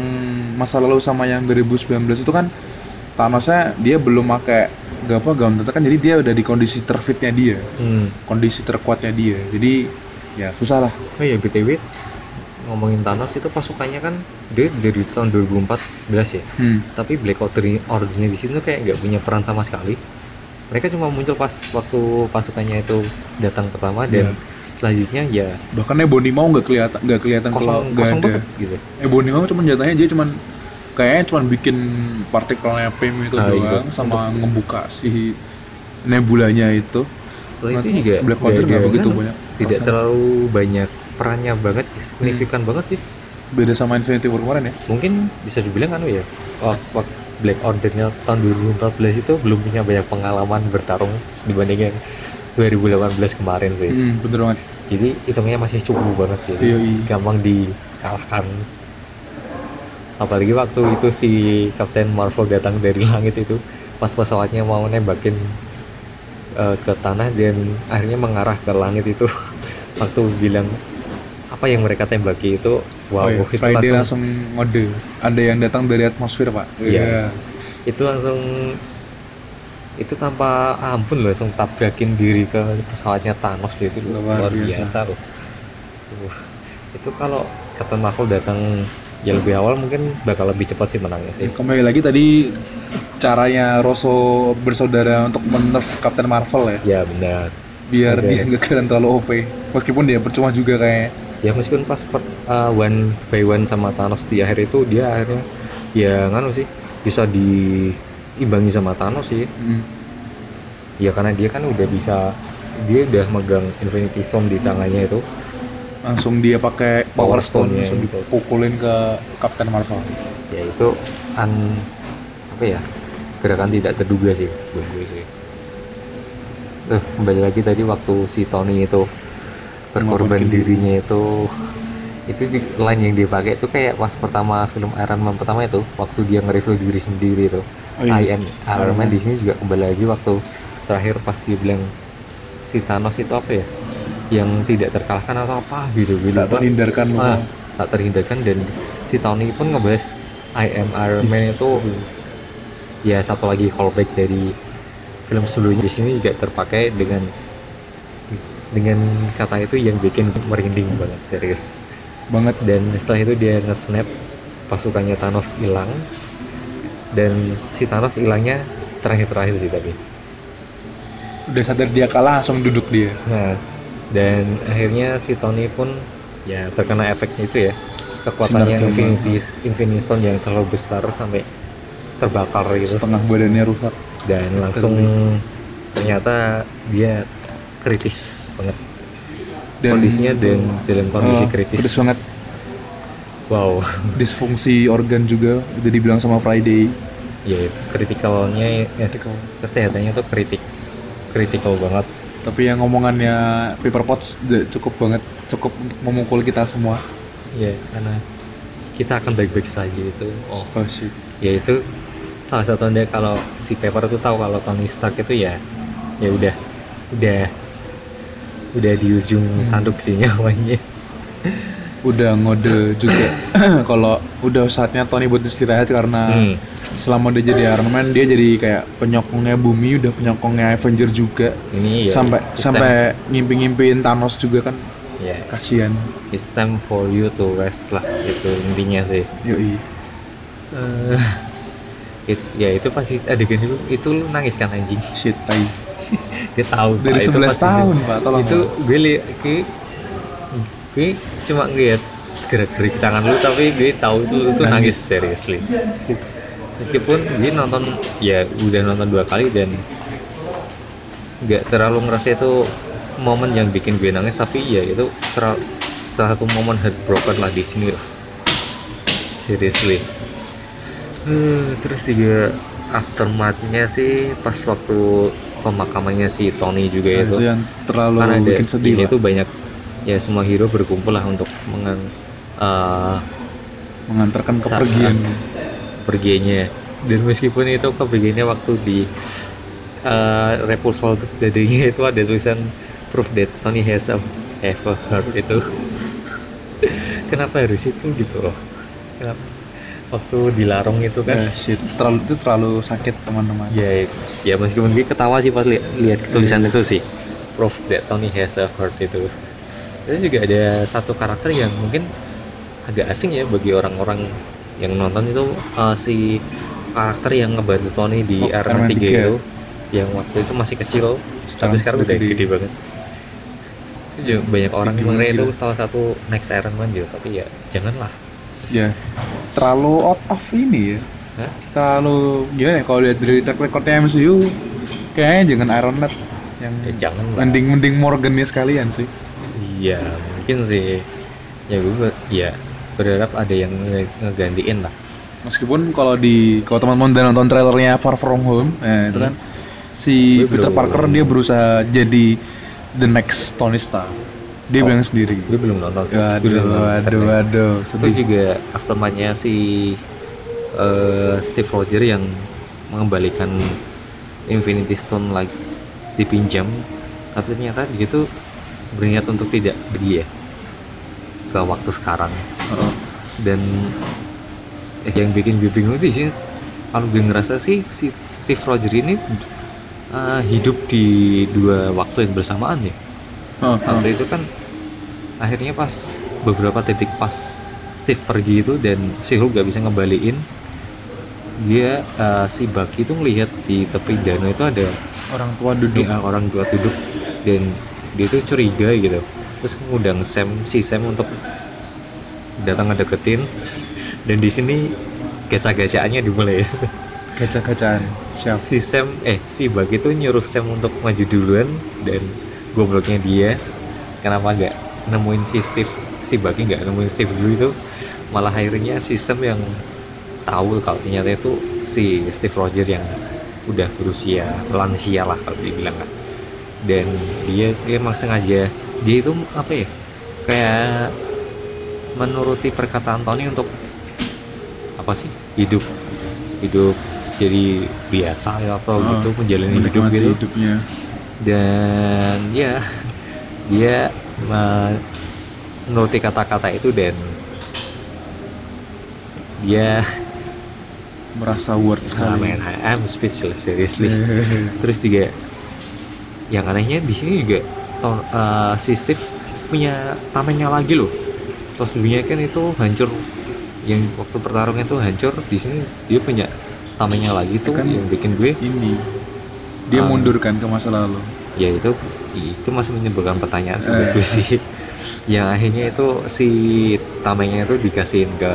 masa lalu sama yang 2019 itu kan Thanosnya dia belum pakai gak apa gaun kan jadi dia udah di kondisi terfitnya dia. Hmm. kondisi terkuatnya dia. Jadi ya susah lah. Oh ya btw ngomongin Thanos itu pasukannya kan dia dari tahun 2014 ya. Hmm. tapi Black Order Ordernya di sini kayak nggak punya peran sama sekali mereka cuma muncul pas waktu pasukannya itu datang pertama dan selanjutnya ya bahkan Ebony mau nggak kelihatan nggak kelihatan kalau kosong nggak kosong ada. banget gitu. Ebony mau cuma jatahnya dia cuman kayaknya cuma bikin partikelnya PIM itu Nah, doang itu. sama ngebuka si nebulanya itu. Setelah itu juga Black Panther nggak ada- begitu kan banyak tidak perasaan. terlalu banyak perannya banget signifikan banget sih. Beda sama Infinity War kemarin ya? Mungkin bisa dibilang kan ya wak- Black Ordernya tahun 2014 itu belum punya banyak pengalaman bertarung dibandingin 2018 kemarin sih. Hmm, bener banget. Jadi hitungnya masih cukup banget ya. Iya iya. Gampang dikalahkan. Apalagi waktu itu si Captain Marvel datang dari langit itu pas pesawatnya mau nembakin eh, ke tanah dan akhirnya mengarah ke langit itu. [laughs] Waktu bilang apa yang mereka tembaki itu wow oh, iya. itu Friday langsung, langsung ngode ada yang datang dari atmosfer pak Iya. itu langsung itu tanpa ampun loh langsung tabrakin diri ke pesawatnya Thanos gitu. Luar luar, biasa. biasa loh Uh, itu kalau Captain Marvel datang ya lebih awal mungkin bakal lebih cepat sih menangnya sih kembali lagi tadi caranya Rosso bersaudara untuk menerf Captain Marvel ya ya benar biar Oke. dia nggak kelihatan terlalu OP meskipun dia percuma juga kayaknya ya meskipun pas per, uh, one by one sama Thanos di akhir itu dia akhirnya ya nganu sih bisa diimbangi sama Thanos sih Hmm. ya karena dia kan udah bisa dia udah megang Infinity Stone di tangannya itu langsung dia pakai Power Stone Stone-nya langsung gitu. dipukulin ke Captain Marvel ya itu an apa ya gerakan tidak terduga sih gue sih eh kembali lagi tadi waktu si Tony itu berkorban dirinya itu itu juga line yang dia pakai itu kayak pas pertama film Iron Man pertama itu waktu dia nge-review diri sendiri itu. Oh, iya. I am Iron Man di sini juga kembali lagi waktu terakhir pas dia bilang si Thanos itu apa ya yang tidak terkalahkan atau apa gitu tidak lupa. terhindarkan Ah, tak terhindarkan dan si Tony pun ngebahas I am Iron Man itu ya satu lagi callback dari film sebelumnya. Di sini juga terpakai dengan dengan kata itu yang bikin merinding banget serius. Banget. Dan setelah itu dia nge-snap pasukannya Thanos hilang. Dan si Thanos hilangnya terakhir-terakhir sih tapi udah sadar dia kalah langsung duduk dia. Nah dan akhirnya si Tony pun ya terkena efeknya itu ya. Kekuatannya Sinar. Infinity Infinity Stone yang terlalu besar sampai terbakar gitu. Setengah badannya rusak. Dan langsung ternyata dia kritis banget. Kondisinya dan dalam kondisi Oh, kritis. pedes banget. wow. Disfungsi organ juga udah dibilang sama Friday. Ya itu kritikalnya ya, kesehatannya tuh kritik kritikal banget. Tapi yang ngomongannya Paper udah cukup banget cukup untuk memukul kita semua. Ya karena kita akan baik-baik saja itu. Oh oh shit ya itu salah satu tanda kalau si Pepper itu tahu kalau Tony Stark itu ya ya udah udah udah di ujung Hmm. tanduk sih [laughs] nyawanya udah ngode juga. [coughs] [coughs] Kalau udah saatnya Tony buat istirahat karena Hmm. selama dia jadi Iron Man dia jadi kayak penyokongnya bumi udah penyokongnya Avenger juga. Ini ya sampai it's sampai ngimpi-ngimpiin Thanos juga kan. Ya kasihan. It's time for you to rest lah itu intinya sih. Yoi. Eh, it- ya itu pasti adegan itu itu lu nangis kan anjing? Shit tai [laughs] dia tahu dari Pak, itu 11 pasti sih. tahun pak tolong itu gue li gue, gue cuma ngeliat gerak gerik tangan lu tapi gue tahu itu itu Nangis. nangis seriously. Meskipun gue nonton ya udah nonton dua kali dan nggak terlalu ngerasa itu momen yang bikin gue nangis tapi ya itu terlalu salah satu momen heartbroken lah di sini lah. Seriously. Eh, terus juga aftermathnya sih pas waktu pemakamannya si Tony juga Nah, itu. itu yang terlalu kan ada bikin sedih ini lah. tuh banyak ya semua hero berkumpul lah untuk mengang eh, mengantarkan kepergian. pergiannya dan meskipun itu kepergiannya waktu di uh, Repulsor tuh dadanya itu ada tulisan proof that Tony has a heart itu. [laughs] Kenapa harus itu gitu loh? Kenapa waktu dilarung itu kan. Eh, shit. Terlalu itu terlalu sakit teman-teman. Ya ya meskipun gue ketawa sih pas li- lihat tulisan itu sih. Proof that Tony has a heart itu. Itu juga ada satu karakter yang mungkin agak asing ya bagi orang-orang yang nonton itu uh, si karakter yang ngebantu Tony di Oh, Iron Man Iron Man 3 3. itu yang waktu itu masih kecil. Tapi sekarang udah gede, banget. Itu juga banyak orang mengira itu salah satu next Iron Man gitu tapi ya janganlah ya. Terlalu out of ini ya. Hah? terlalu gimana ya kalau lihat dari track recordnya MCU kayaknya jangan Iron Man yang ya janganlah mending mending Morgannya sekalian sih. Iya mungkin sih. Ya gue ya berharap ada yang nge- ngegantiin lah. Meskipun kalau di kalau teman-teman udah nonton trailernya Far From Home eh, itu Hmm. kan si Gue Peter belum. Parker dia berusaha jadi the next Tony Stark dia Oh. bilang sendiri gue belum nonton sih waduh belum waduh trailer. waduh terus sedih juga aftermathnya si eh, Steve Rogers yang mengembalikan Infinity Stone lagi dipinjam tapi ternyata dia tuh berniat untuk tidak pergi ya ke waktu sekarang Oh. dan eh, yang bikin gue bingung di sini kalau gue ngerasa sih si Steve Rogers ini eh, hidup di dua waktu yang bersamaan ya Oh, oh. waktu itu kan akhirnya pas beberapa titik pas Steve pergi itu dan si Hulk gak bisa ngembaliin dia eh, si Bucky itu ngelihat di tepi danau itu ada orang tua duduk. Ya, orang tua duduk dan dia tuh curiga gitu. Terus ngundang Sam si Sam untuk datang ngedeketin dan di sini gacha-gachaannya dimulai. [laughs] Gacha-gacaan siap. Si Sam eh si Bucky itu nyuruh Sam untuk maju duluan dan gobloknya dia kenapa nggak nemuin si Steve si Bucky nggak nemuin Steve dulu itu? Malah akhirnya si Sam yang tahu kalau ternyata itu si Steve Roger yang udah berusia lansia lah kalau dibilang kan. Dan dia dia emang sengaja dia itu apa ya kayak menuruti perkataan Tony untuk apa sih hidup hidup jadi biasa ya apa Oh, gitu menjalani hidup gitu. hidupnya dan ya dia me- menuruti kata-kata itu dan. Dia merasa worth ah, sekali. man, I- I'm speechless seriously. [laughs] Terus juga yang anehnya di sini juga ton, eh, si Steve punya tamengnya lagi loh. Terus dunia kan itu hancur. Yang waktu pertarungan itu hancur di sini dia punya tamengnya lagi tuh kan yang bikin gue ini dia Ah. mundur kan ke masa lalu. Ya itu itu masih menimbulkan pertanyaan sih Eh. sih. [laughs] Yang akhirnya itu si tamengnya itu dikasihin ke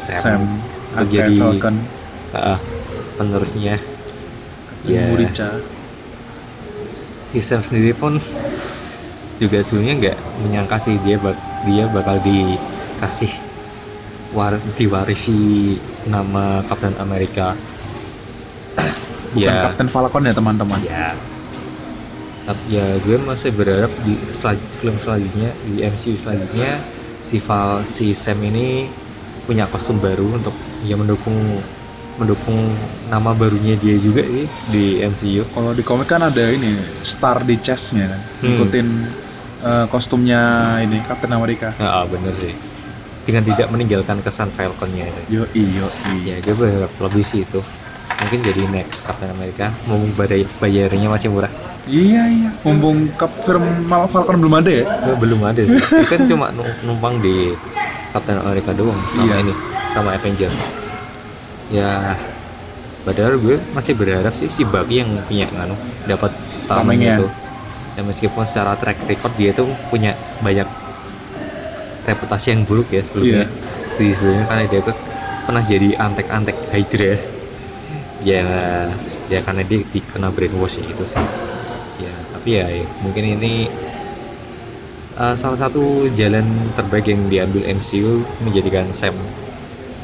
Sam, Sam. Untuk jadi Falcon. Eh, penerusnya. Captain Ya. Murica si Sam sendiri pun juga sebelumnya nggak menyangka sih dia bak dia bakal dikasih war diwarisi nama Kapten Amerika bukan ya. Captain Falcon ya teman-teman? Ya. Tapi ya gue masih berharap di selan- film selanjutnya di MCU selanjutnya si Val si Sam ini punya kostum baru untuk ya mendukung mendukung nama barunya dia juga sih di MCU kalau di komik kan ada ini star di chestnya Hmm. ikutin eh, kostumnya ini Captain America. Ya bener sih. Dengan tidak meninggalkan kesan Falconnya yo iyo. Ya gue berharap lebih sih itu mungkin jadi next Captain America. Mumpung bayar bayarnya masih murah. Iya iya. Mumpung Cap film Mal- Falcon belum ada ya? Eh, belum ada sih. Kan cuma nu- numpang di Captain America doang sama Iya. ini sama Avenger ya padahal gue masih berharap sih si Bucky yang punya nganu dapat tameng itu ya meskipun secara track record dia tuh punya banyak reputasi yang buruk ya sebelumnya. Di sebelumnya karena dia tuh pernah jadi antek-antek Hydra ya ya karena dia dikena brainwash ya itu sih. Ya tapi ya, ya, mungkin ini uh, salah satu jalan terbaik yang diambil MCU menjadikan Sam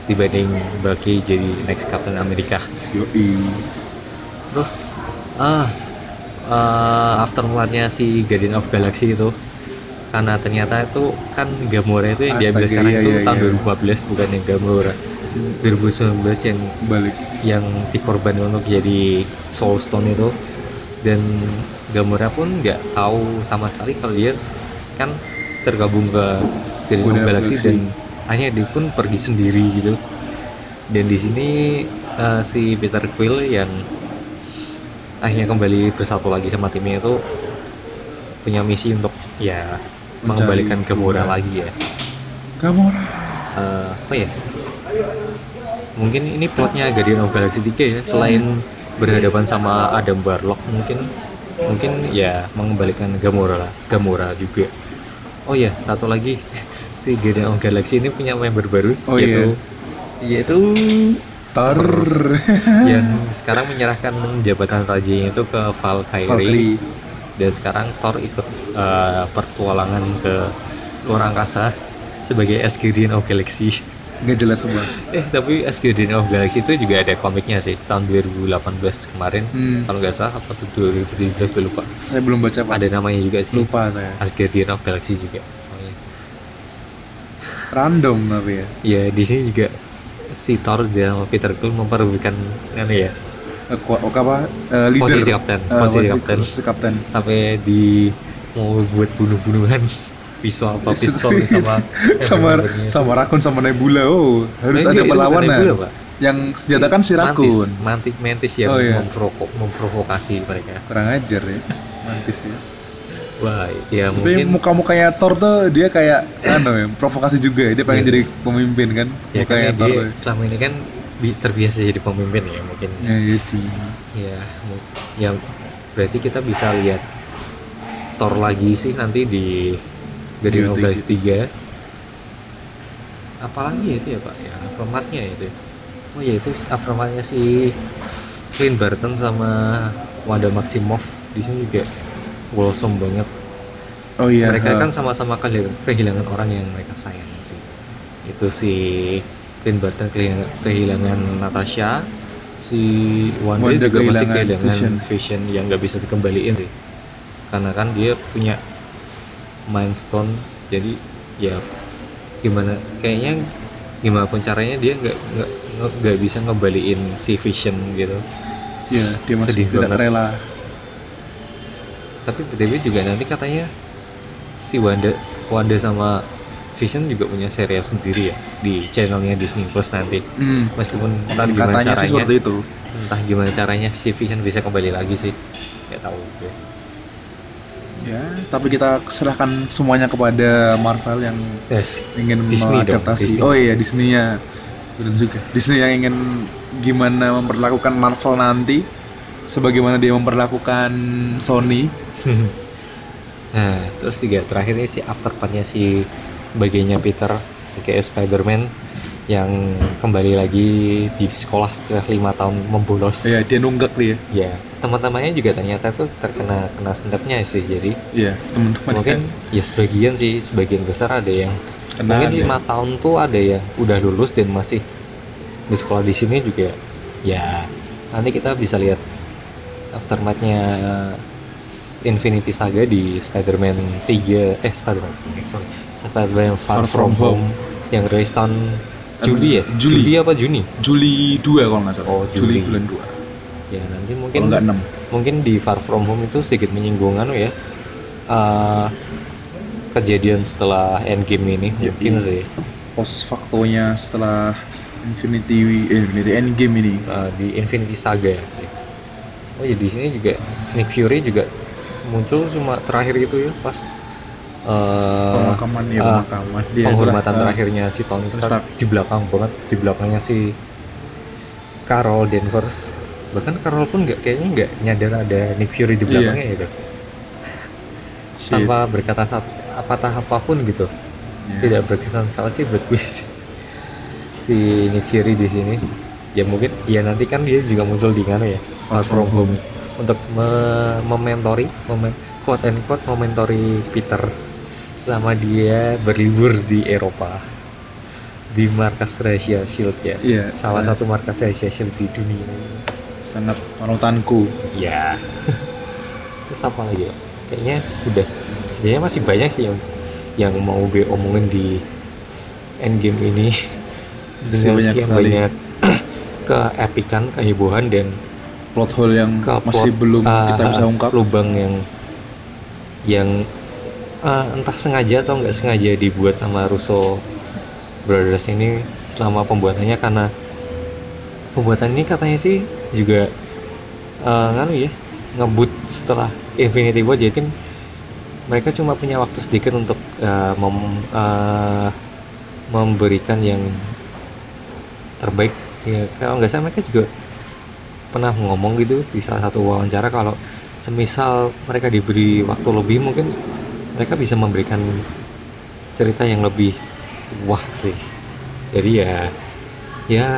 dibanding Bucky jadi next Captain America. Yo terus ah uh, aftermathnya si Guardian of Galaxy itu karena ternyata itu kan Gamora itu yang diambil Astaga, sekarang iya, itu iya, tahun iya. 2014 bukan yang Gamora 2019 yang balik yang dikorban untuk jadi Soul Stone itu. Dan Gamora pun nggak tahu sama sekali kalau dia kan tergabung ke Guardian Galaxy dan akhirnya dia pun pergi sendiri gitu. Dan di sini eh, si Peter Quill yang akhirnya kembali bersatu lagi sama timnya itu punya misi untuk ya Mencari mengembalikan Gamora. lagi ya. Gamora. Eh, apa ya mungkin ini plotnya Guardian of Galaxy 3 ya selain berhadapan sama Adam Warlock mungkin. Mungkin ya mengembalikan Gamora lah Gamora juga. Oh ya satu lagi. [laughs] Si Guardian of Galaxy ini punya member baru Oh, yaitu yaitu Thor. Yang [laughs] sekarang menyerahkan jabatan rajanya itu ke Valkyrie. Valkyrie. Dan sekarang Thor ikut eh, pertualangan ke luar angkasa sebagai Asgardian of Galaxy nggak jelas semua. Eh tapi As Guardian of Galaxy itu juga ada komiknya sih tahun 2018 kemarin hmm, kalau nggak salah apa tuh 2017 gue lupa. Saya belum baca pak. Ada namanya juga sih. Lupa saya. As Guardian of Galaxy juga. Oh, iya. random tapi ya. Ya di sini juga si Thor dan sama Peter Quill memperebutkan apa ya Eh, ku- apa? Eh, leader. Posisi kapten Eh, posisi kapten. posisi kapten. Sampai di mau buat bunuh-bunuhan visual apa pistol [laughs] sama sama sama Rakun sama Nebula oh harus Eh, ada perlawanan Nebula, Pak. yang senjata kan si Rakun mantis, mantis yang Oh, iya. memprovo- memprovokasi mereka kurang ajar ya mantis ya wah ya Tapi mungkin muka-mukanya Thor tuh dia kayak anu ya, provokasi juga ya. Dia pengen Iya. jadi pemimpin kan. ya kan mukanya ya Thor. dia selama ini kan bi- terbiasa jadi pemimpin ya mungkin Ya, iya sih. ya ya berarti kita bisa lihat Thor lagi sih nanti di Galaxy 3 apalagi itu ya pak ya formatnya itu ya. oh ya itu formatnya si Clint Barton sama Wanda Maximoff di sini juga wholesome banget Oh iya. mereka ha. kan sama-sama kehil- kehilangan orang yang mereka sayang sih itu si Clint Barton kehilangan, kehilangan Natasha si Wanda, Wanda juga masih kehilangan kehilangan Vision. vision. yang nggak bisa dikembaliin sih karena kan dia punya Mind Stone jadi ya gimana kayaknya gimana pun caranya dia nggak nggak bisa ngembaliin si Vision gitu Iya, dia masih Sedih tidak banget. rela. tapi BTW juga nanti katanya si Wanda Wanda sama Vision juga punya serial sendiri ya di channelnya Disney Plus nanti Hmm. meskipun entah gimana Katanya sih caranya seperti itu. entah gimana caranya si Vision bisa kembali lagi sih nggak tahu gue Ya, tapi kita serahkan semuanya kepada Marvel yang yes ingin Disney mengadaptasi. Disney. Oh iya, Disney-nya. Benar juga. Disney yang ingin gimana memperlakukan Marvel nanti sebagaimana dia memperlakukan Sony. [laughs] nah terus juga terakhir ini si afterpart-nya si bagiannya Peter kayak Spider-Man yang kembali lagi di sekolah setelah lima tahun membolos. Iya, dia nunggak dia. ya teman-temannya juga ternyata tuh terkena kena sendapnya sih jadi Iya, teman-teman mungkin ya sebagian sih sebagian besar ada yang Kena mungkin lima tahun tuh ada yang udah lulus dan masih di sekolah di sini juga ya nanti kita bisa lihat aftermath-nya Infinity Saga di Spider-Man 3 eh Spider-Man sorry Spider-Man Far, Far From, From Home, yang rilis tahun Juli ya Juli. apa Juni Juli 2 kalau nggak salah. Oh, Juli. bulan 2. ya nanti mungkin nggak 6. mungkin di Far From Home itu sedikit menyinggung anu ya eh, kejadian setelah Endgame ini Ya, mungkin iya. sih Post faktonya setelah Infinity eh, Infinity Endgame ini. uh, di Infinity Saga ya sih. Oh ya di sini juga Nick Fury juga muncul cuma terakhir itu ya pas uh, pemakaman ya pemakaman. Dia penghormatan telah- terakhirnya si Tony Stark Stark. di belakang banget di belakangnya si Carol Danvers. Bahkan Carol pun nggak kayaknya nggak nyadar ada Nick Fury di Iya. belakangnya gitu. [laughs] Shit. tanpa berkata apatah apa pun gitu. Ya. tidak berkesan sekali sih buat gue sih. Si Nick Fury di sini. Ya mungkin ya nanti kan dia juga muncul di mana ya Far From Home untuk me- mementori mem quote and quote mementori Peter selama dia berlibur di Eropa di markas rahasia Shield ya. Iya, salah satu markas rahasia Shield di dunia. Sangat panutanku. ya [laughs] terus apa lagi ya kayaknya udah. Sebenarnya masih banyak sih yang yang mau gue omongin di endgame ini. Dengan banyak sekian sekali. banyak [clears throat] keepikan kehebohan dan Plot hole yang ke masih plot, belum uh, kita bisa ungkap. lubang yang yang uh, entah sengaja atau nggak sengaja dibuat sama Russo Brothers ini selama pembuatannya karena pembuatan ini katanya sih juga uh, nganu ya ngebut setelah Infinity War. Jadi kan mereka cuma punya waktu sedikit untuk uh, mem- uh, memberikan yang terbaik. Ya kalau nggak salah mereka juga pernah ngomong gitu di salah satu wawancara kalau semisal mereka diberi waktu lebih mungkin mereka bisa memberikan cerita yang lebih wah sih jadi ya ya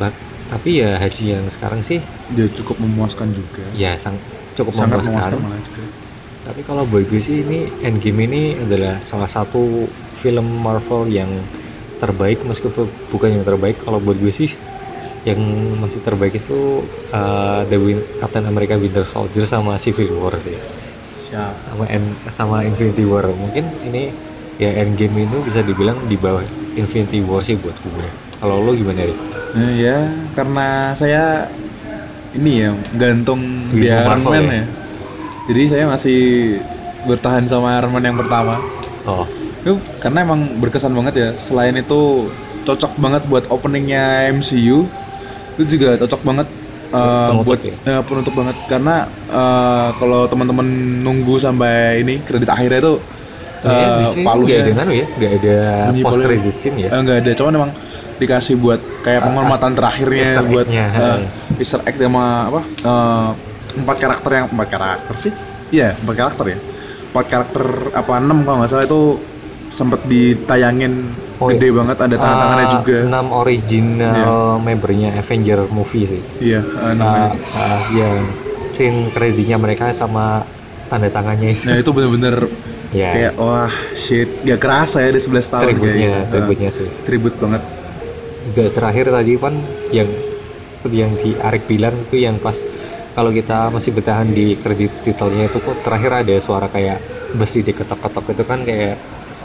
bak- tapi ya hasil yang sekarang sih Dia cukup memuaskan juga. ya sang cukup Sangat memuaskan memuaskan juga. tapi kalau buat gue sih ini Endgame ini adalah salah satu film Marvel yang terbaik meskipun bukan yang terbaik kalau buat gue sih yang masih terbaik itu uh, The Win Captain America Winter Soldier sama Civil War sih Siap. sama End- sama Infinity War mungkin ini ya Endgame itu bisa dibilang di bawah Infinity War sih buat gue kalau lo gimana Rik? Nah, ya karena saya ini ya gantung Di di Iron Man ya? ya. Jadi saya masih bertahan sama Iron Man yang pertama. oh Itu karena emang berkesan banget ya. Selain itu cocok banget buat openingnya MCU. Itu juga cocok banget eh, Penutup buat ya? eh, penutup banget karena eh, kalau teman-teman nunggu sampai ini kredit akhirnya itu eh, palunya- nggak ada kan ya, nggak ada post palu. credit scene ya. Nggak ada, cuman emang dikasih buat kayak penghormatan terakhirnya Easter buat heeh. Easter egg sama apa eh, empat karakter yang empat karakter sih, iya empat karakter ya, empat karakter apa enam kalau nggak salah itu sempet ditayangin Oh, gede iya. banget ada tanda tangannya Ah, juga, enam original membernya Avenger movie sih. iya eh, Ah, namanya. ah, yang scene kreditnya mereka sama tanda tangannya itu. Nah itu bener-bener ya, kayak wah shit, gak kerasa ya di 11 tahun tributnya, kayak gitu. tributnya sih. Eh, tribut banget. Juga terakhir tadi kan yang seperti yang di Arik bilang itu yang pas kalau kita masih bertahan di kredit titelnya itu kok terakhir ada suara kayak besi diketok-ketok itu kan kayak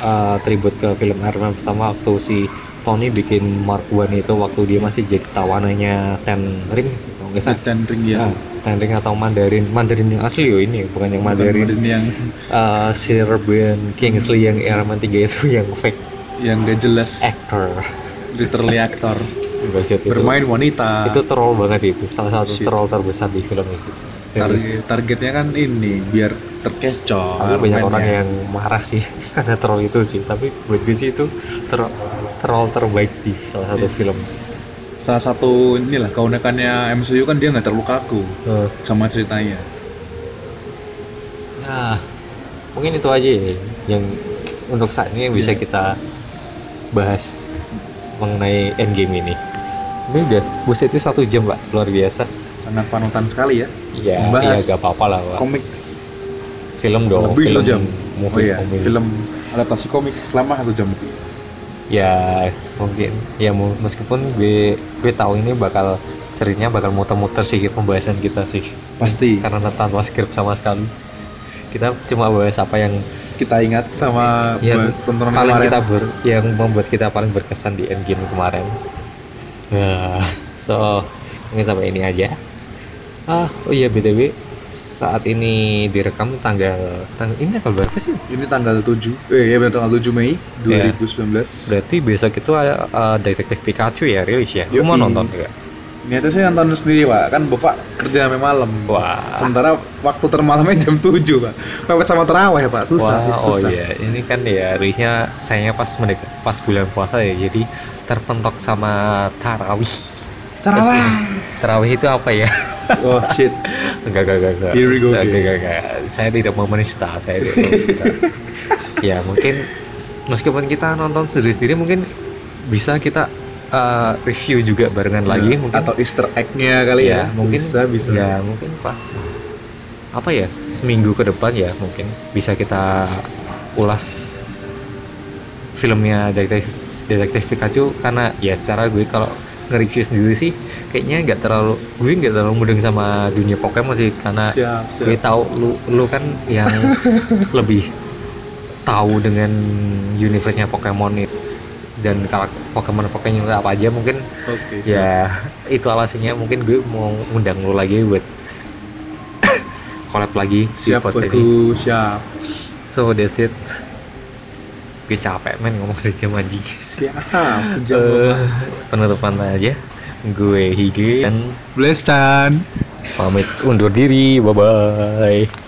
uh, tribut ke film Iron Man pertama waktu si Tony bikin Mark One itu waktu dia masih jadi tawanannya Ten Ring sih kalau nggak salah. Dan ring ya. Ah, Ten Ring atau Mandarin Mandarin yang asli yo ini bukan yang Bukan Mandarin Mandarin yang uh, Sir Ben Kingsley yang Iron Man 3 itu [laughs] yang fake yang gak jelas actor literally aktor Buset, itu bermain wanita. itu troll banget itu salah satu Shit. troll terbesar di film itu. Target, targetnya kan ini biar terkecoh. tapi banyak orang yang marah sih [laughs] karena troll itu sih tapi buat gue sih itu troll, troll terbaik di salah satu Iya. film salah satu inilah keunikannya MCU kan dia nggak terlalu kaku Eh, sama ceritanya. nah mungkin itu aja ya yang untuk saat ini yang bisa Iya. kita bahas mengenai endgame ini ini udah buset itu satu jam pak luar biasa Sangat panutan sekali ya. iya iya Membahas gak apa-apa lah pak Komik film dong lebih film jam. movie oh iya, komik. film adaptasi komik selama satu jam. ya mungkin ya meskipun gue gue tahu ini bakal ceritanya bakal muter-muter sih pembahasan kita sih Pasti karena tanpa skrip sama sekali kita cuma bahas apa yang kita ingat sama Yang tontonan paling kemarin. kita ber, yang membuat kita paling berkesan di endgame kemarin nah [laughs] so mungkin sampai ini aja ah oh iya btw saat ini direkam tanggal tanggal ini tanggal berapa sih Ini tanggal 7 Eh ya benar tanggal 7 Mei Iya. 2019. berarti besok itu ada uh, detektif Pikachu ya rilis ya lu Yoi. mau nonton ya Niatnya sih nonton sendiri pak, kan bapak kerja sampai malam. wah Sementara waktu termalamnya jam 7 pak. Pepet sama terawih pak, susah. Wah, oh susah. iya, ini kan ya rilisnya sayangnya pas mendekat pas bulan puasa ya, jadi terpentok sama tarawih. Terawih. Tarawih itu apa ya? Oh shit. enggak, enggak, enggak, enggak. Here we go Enggak, enggak, enggak. Saya tidak mau menista, saya tidak mau menista. [laughs] ya mungkin meskipun kita nonton sendiri-sendiri mungkin bisa kita uh, review juga barengan lagi mungkin atau Easter egg-nya kali ya. mungkin bisa bisa. ya mungkin pas apa ya seminggu ke depan ya mungkin bisa kita ulas filmnya detektif detektif Pikachu karena ya secara gue kalau nge-review sendiri sih kayaknya nggak terlalu gue nggak terlalu mudeng sama dunia Pokemon sih karena Siap, siap. gue tahu lu lu kan yang [laughs] lebih tahu dengan universe-nya Pokemon itu dan karakter Pokemon Pokemon apa aja mungkin siap. ya itu alasannya mungkin gue mau undang lu lagi buat [coughs] collab lagi di Siap podcast ini bosku, siap. so that's it gue capek men ngomong sejam aja Siap. Eh, penutupan aja gue Hige dan Bless Chan. pamit undur diri bye bye